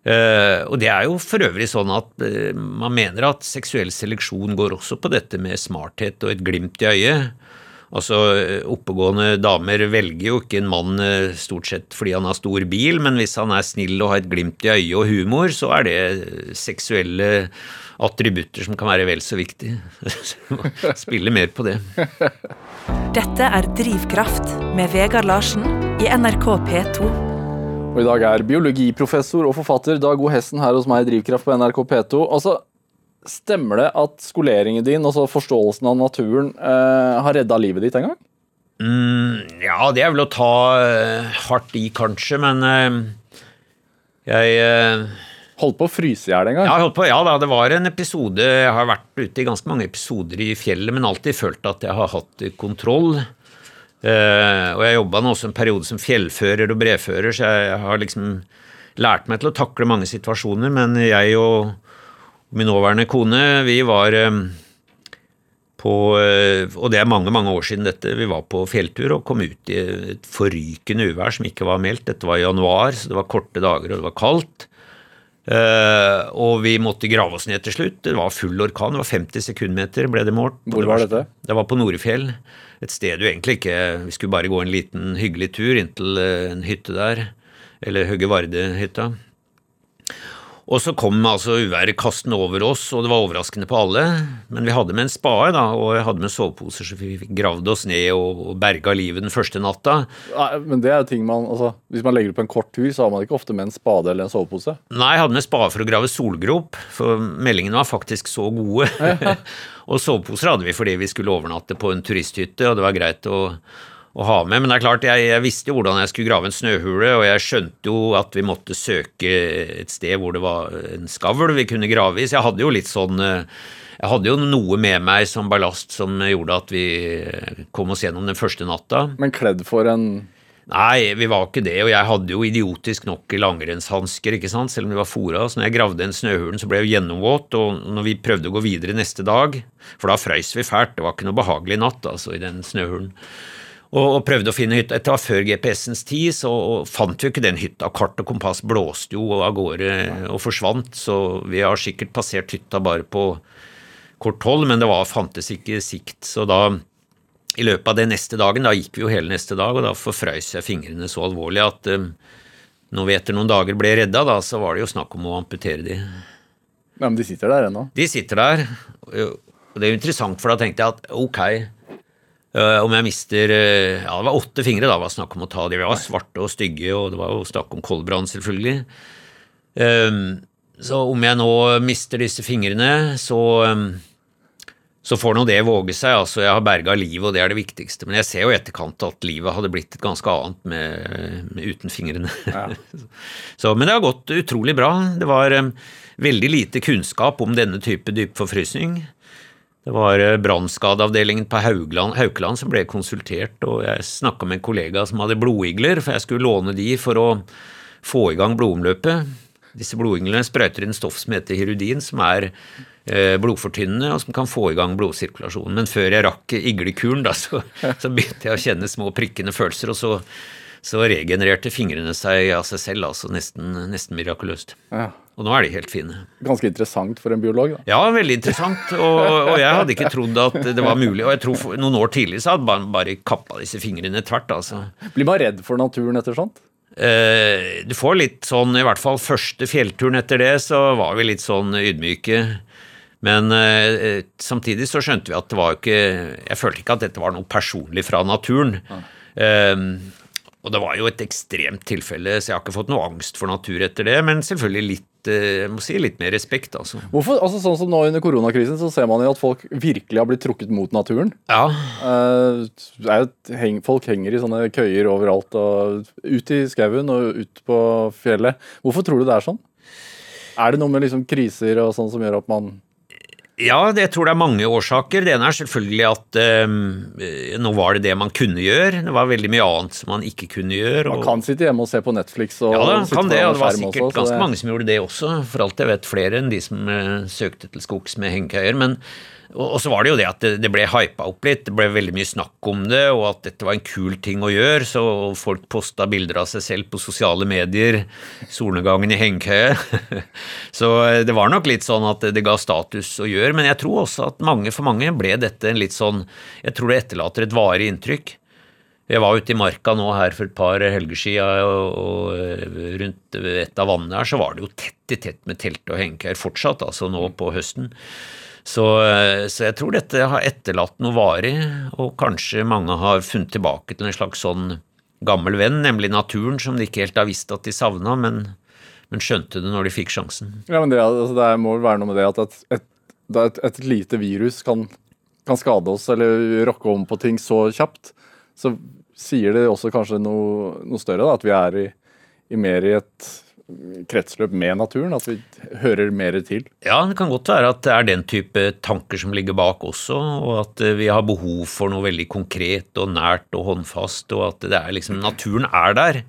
[SPEAKER 4] Eh, og det er jo for øvrig sånn at uh, man mener at seksuell seleksjon går også på dette med smarthet og et glimt i øyet. Altså, eh, Oppegående damer velger jo ikke en mann uh, stort sett fordi han har stor bil, men hvis han er snill og har et glimt i øyet og humor, så er det seksuelle attributter som kan være vel så viktig. *laughs* Spille mer på det.
[SPEAKER 3] Dette er Drivkraft med Vegard Larsen i NRK P2.
[SPEAKER 2] Og I dag er biologiprofessor og forfatter Dag O. Hessen her hos meg i Drivkraft på NRK P2. Altså, Stemmer det at skoleringen din, altså forståelsen av naturen, eh, har redda livet ditt en gang?
[SPEAKER 4] Mm, ja, det er vel å ta eh, hardt i, kanskje, men eh, jeg eh,
[SPEAKER 2] Holdt på å fryse i hjel en gang?
[SPEAKER 4] Ja, holdt på, ja da, det var en episode Jeg har vært ute i ganske mange episoder i fjellet, men alltid følt at jeg har hatt kontroll. Eh, og jeg jobba nå også en periode som fjellfører og brevfører, så jeg har liksom lært meg til å takle mange situasjoner, men jeg og min nåværende kone, vi var eh, på eh, Og det er mange, mange år siden dette. Vi var på fjelltur og kom ut i et forrykende uvær som ikke var meldt. Dette var i januar, så det var korte dager og det var kaldt. Eh, og vi måtte grave oss ned til slutt. Det var full orkan. Det var 50 sekundmeter ble det målt.
[SPEAKER 2] Hvor var dette?
[SPEAKER 4] Det var på Norefjell. Et sted du egentlig ikke Vi skulle bare gå en liten hyggelig tur inntil eh, en hytte der. Eller Høgge Varde-hytta. Og så kom altså uværet kastende over oss, og det var overraskende på alle. Men vi hadde med en spade, da, og jeg hadde med soveposer, så vi gravde oss ned og, berga livet den første natta.
[SPEAKER 2] Nei, men det er ting man, altså, Hvis man legger ut på en kort tur, så har man ikke ofte med en spade eller en sovepose.
[SPEAKER 4] Nei, jeg hadde med spade for å grave solgrop, for meldingene var faktisk så gode. *laughs* og soveposer hadde vi fordi vi skulle overnatte på en turisthytte, og det var greit å å ha med. Men det er klart, jeg, jeg, visste jo hvordan jeg skulle grave en snøhule, og jeg skjønte jo at vi måtte søke et sted hvor det var en skavl vi kunne grave i, så jeg hadde jo litt sånn eh, jeg hadde jo noe med meg som ballast som gjorde at vi kom oss gjennom den første natta.
[SPEAKER 2] Men kledd for en
[SPEAKER 4] Nei, vi var ikke det, og jeg hadde jo idiotisk nok langrennshansker, ikke sant, selv om vi var fora. Så når jeg gravde den snøhulen, så ble jeg gjennomvåt, og når vi prøvde å gå videre neste dag, for da frøys vi fælt, det var ikke noe behagelig natt, altså, i den snøhulen og, prøvde å finne hytta. Dette var før GPS-ens tid, så fant vi ikke den hytta. Kart og kompass blåste jo av gårde og forsvant, så vi har sikkert passert hytta bare på kort hold, men det var, fantes ikke sikt. Så da, i løpet av den neste dagen, da gikk vi jo hele neste dag, og da forfrøys jeg fingrene så alvorlig at um, når vi etter noen dager ble redda, da, så var det jo snakk om å amputere de.
[SPEAKER 2] Ja, Men de sitter der ennå?
[SPEAKER 4] De sitter der. Og det er jo interessant, for da tenkte jeg at ok, om jeg mister uh, Ja, det var åtte fingre da var snakk om å ta. De var svarte og stygge, og det var jo snakk om koldbrann, selvfølgelig. Um, så om jeg nå mister disse fingrene, så så får nå det våge seg. altså Jeg har berga livet, og det er det viktigste. Men jeg ser jo i etterkant at livet hadde blitt et ganske annet med, med uten fingrene. Ja. *laughs* så, men det har gått utrolig bra. Det var veldig lite kunnskap om denne type dypforfrysning. Det var eh, brannskadeavdelingen på Haugland, Haukeland som ble konsultert, og jeg snakka med en kollega som hadde blodigler, for jeg skulle låne de for å få i gang blodomløpet. Disse blodiglene sprøyter inn stoff som heter hirudin, som er eh, blodfortynnende, og som kan få i gang blodsirkulasjonen. Men før jeg rakk iglekuren, da, så, så begynte jeg å kjenne små prikkende følelser, og så, så regenererte fingrene seg av seg selv, altså nesten, nesten mirakuløst. Ja. Og nå er de helt fine.
[SPEAKER 2] Ganske interessant for en biolog? da.
[SPEAKER 4] Ja, veldig interessant. Og, og jeg hadde ikke trodd at det var mulig. Og jeg tror for, noen år tidligere så hadde man bare kappa disse fingrene tvert. altså.
[SPEAKER 2] Blir man redd for naturen etter sånt?
[SPEAKER 4] Eh, du får litt sånn, i hvert fall første fjellturen etter det, så var vi litt sånn ydmyke. Men eh, samtidig så skjønte vi at det var ikke Jeg følte ikke at dette var noe personlig fra naturen. Ja. Eh, og det var jo et ekstremt tilfelle, så jeg har ikke fått noe angst for natur etter det, men selvfølgelig litt eh, jeg må si litt mer respekt, altså.
[SPEAKER 2] Hvorfor, altså Sånn som nå under koronakrisen, så ser man jo at folk virkelig har blitt trukket mot naturen.
[SPEAKER 4] Ja.
[SPEAKER 2] Uh, folk henger i sånne køyer overalt, og ut i skauen og ut på fjellet. Hvorfor tror du det er sånn? Er det noe med liksom kriser og sånn som gjør at man
[SPEAKER 4] Ja, det, jeg tror det er mange årsaker. Det ene er selvfølgelig at um, nå var det det man kunne gjøre. Det var veldig mye annet som man ikke kunne gjøre.
[SPEAKER 2] Man kan sitte hjemme og se på Netflix og
[SPEAKER 4] ja, da, kan det, og det var sikkert
[SPEAKER 2] også,
[SPEAKER 4] ganske
[SPEAKER 2] det-
[SPEAKER 4] mange som gjorde det også. For alt jeg vet flere enn de som uh, søkte til skogs med hengekøyer. Men og, så var det jo det at det, ble hypa opp litt, det ble veldig mye snakk om det, og at dette var en kul ting å gjøre, så folk posta bilder av seg selv på sosiale medier, solnedgangen i hengekøye. *laughs* så eh, det var nok litt sånn at det, ga status å gjøre, men jeg tror også at mange, for mange ble dette en litt sånn Jeg tror det etterlater et varig inntrykk. Jeg var ute i marka nå her for et par helger siden, og, og eh, rundt et av vannene her så var det jo tett i tett med telt og hengekøyer fortsatt, altså nå på høsten. Så, eh, så jeg tror dette har etterlatt noe varig, og kanskje mange har funnet tilbake til en slags sånn gammel venn, nemlig naturen, som de ikke helt har visst at de savna, men, men skjønte det når de fikk sjansen.
[SPEAKER 2] Ja, men det, altså, det må vel være noe med det at et, et, et, et lite virus kan, kan skade oss eller rokke om på ting så kjapt, så sier det også kanskje noe, noe større, da, at vi er i, i mer i et kretsløp med naturen, at vi hører mer til.
[SPEAKER 4] Ja, det kan godt være at det er den type tanker som ligger bak også, og at eh, vi har behov for noe veldig konkret og nært og håndfast, og at det er liksom Naturen er der.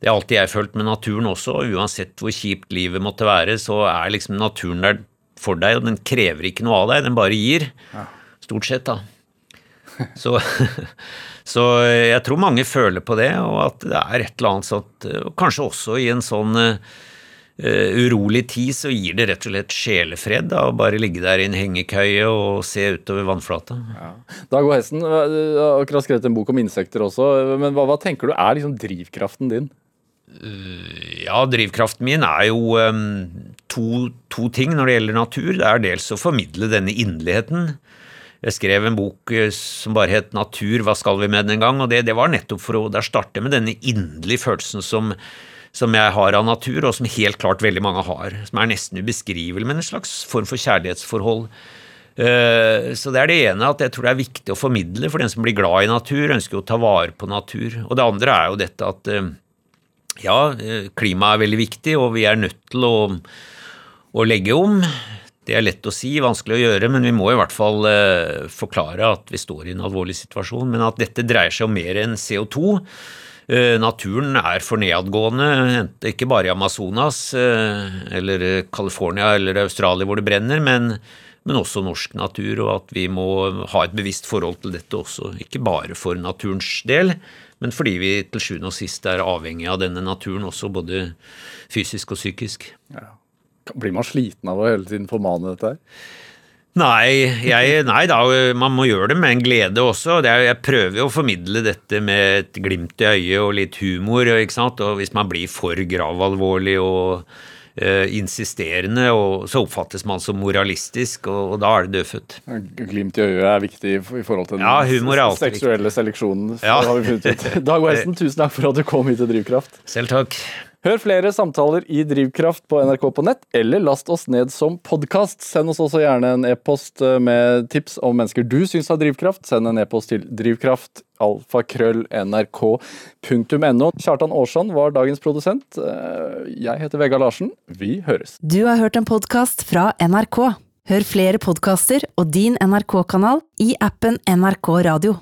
[SPEAKER 4] Det har alltid jeg følt med naturen også, og uansett hvor kjipt livet måtte være, så er liksom naturen der for deg, og den krever ikke noe av deg, den bare gir. Stort sett, da. *laughs* Så, *laughs* så jeg tror mange føler på det, og at det er et eller annet sånt og Kanskje også i en sånn uh, urolig tid så gir det rett og slett sjelefred da, å bare ligge der i en hengekøye og se utover vannflata.
[SPEAKER 2] Dag og Hesten, du har akkurat skrevet en bok om insekter også, men hva, hva tenker du er liksom drivkraften din?
[SPEAKER 4] Ja, drivkraften min er jo um, to, to ting når det gjelder natur. Det er dels å formidle denne inderligheten. Jeg skrev en bok eh, som bare het 'Natur, hva skal vi med den?' en gang, og det, det var nettopp for å der starte med denne inderlige følelsen som, som jeg har av natur, og som helt klart veldig mange har. Som er nesten ubeskrivelig, men en slags form for kjærlighetsforhold. Eh, Så det er det ene, at jeg tror det er viktig å formidle for den som blir glad i natur, ønsker å ta vare på natur. Og det andre er jo dette at eh, ja, klimaet er veldig viktig, og vi er nødt til å, å legge om. Det er lett å si, vanskelig å gjøre, men vi må i hvert fall eh, forklare at vi står i en alvorlig situasjon. Men at dette dreier seg om mer enn CO2. Eh, naturen er for nedadgående, ikke bare i Amazonas eh, eller California eller Australia hvor det brenner, men, men også norsk natur, og at vi må ha et bevisst forhold til dette også. Ikke bare for naturens del, men fordi vi til sjuende og sist er avhengig av denne naturen også, både fysisk og psykisk.
[SPEAKER 2] Blir man sliten av å hele tiden formane dette her?
[SPEAKER 4] Nei, jeg, nei da, man må gjøre det med en glede også. Det er, jeg prøver jo å formidle dette med et glimt i øyet og litt humor. ikke sant? Og hvis man blir for gravalvorlig og eh, insisterende, og, så oppfattes man som moralistisk, og, og da er det dødfødt.
[SPEAKER 2] Glimt i øyet er viktig i forhold til den
[SPEAKER 4] Ja,
[SPEAKER 2] seksuelle seleksjonen.
[SPEAKER 4] Ja. *laughs*
[SPEAKER 2] Dag Weisen, tusen takk for at du kom hit til Drivkraft.
[SPEAKER 4] Selv takk.
[SPEAKER 2] Hør flere samtaler i Drivkraft på NRK på nett, eller last oss ned som podkast. Send oss også gjerne en e-post eh, med tips om mennesker du syns har drivkraft. Send en e-post til drivkraft alfakrøll.nrk.no. Kjartan Aarsson var dagens produsent. Eh, Jeg heter Vegard Larsen. Vi høres.
[SPEAKER 1] Du har hørt en podkast fra NRK. Hør flere podkaster og din NRK-kanal i appen NRK Radio.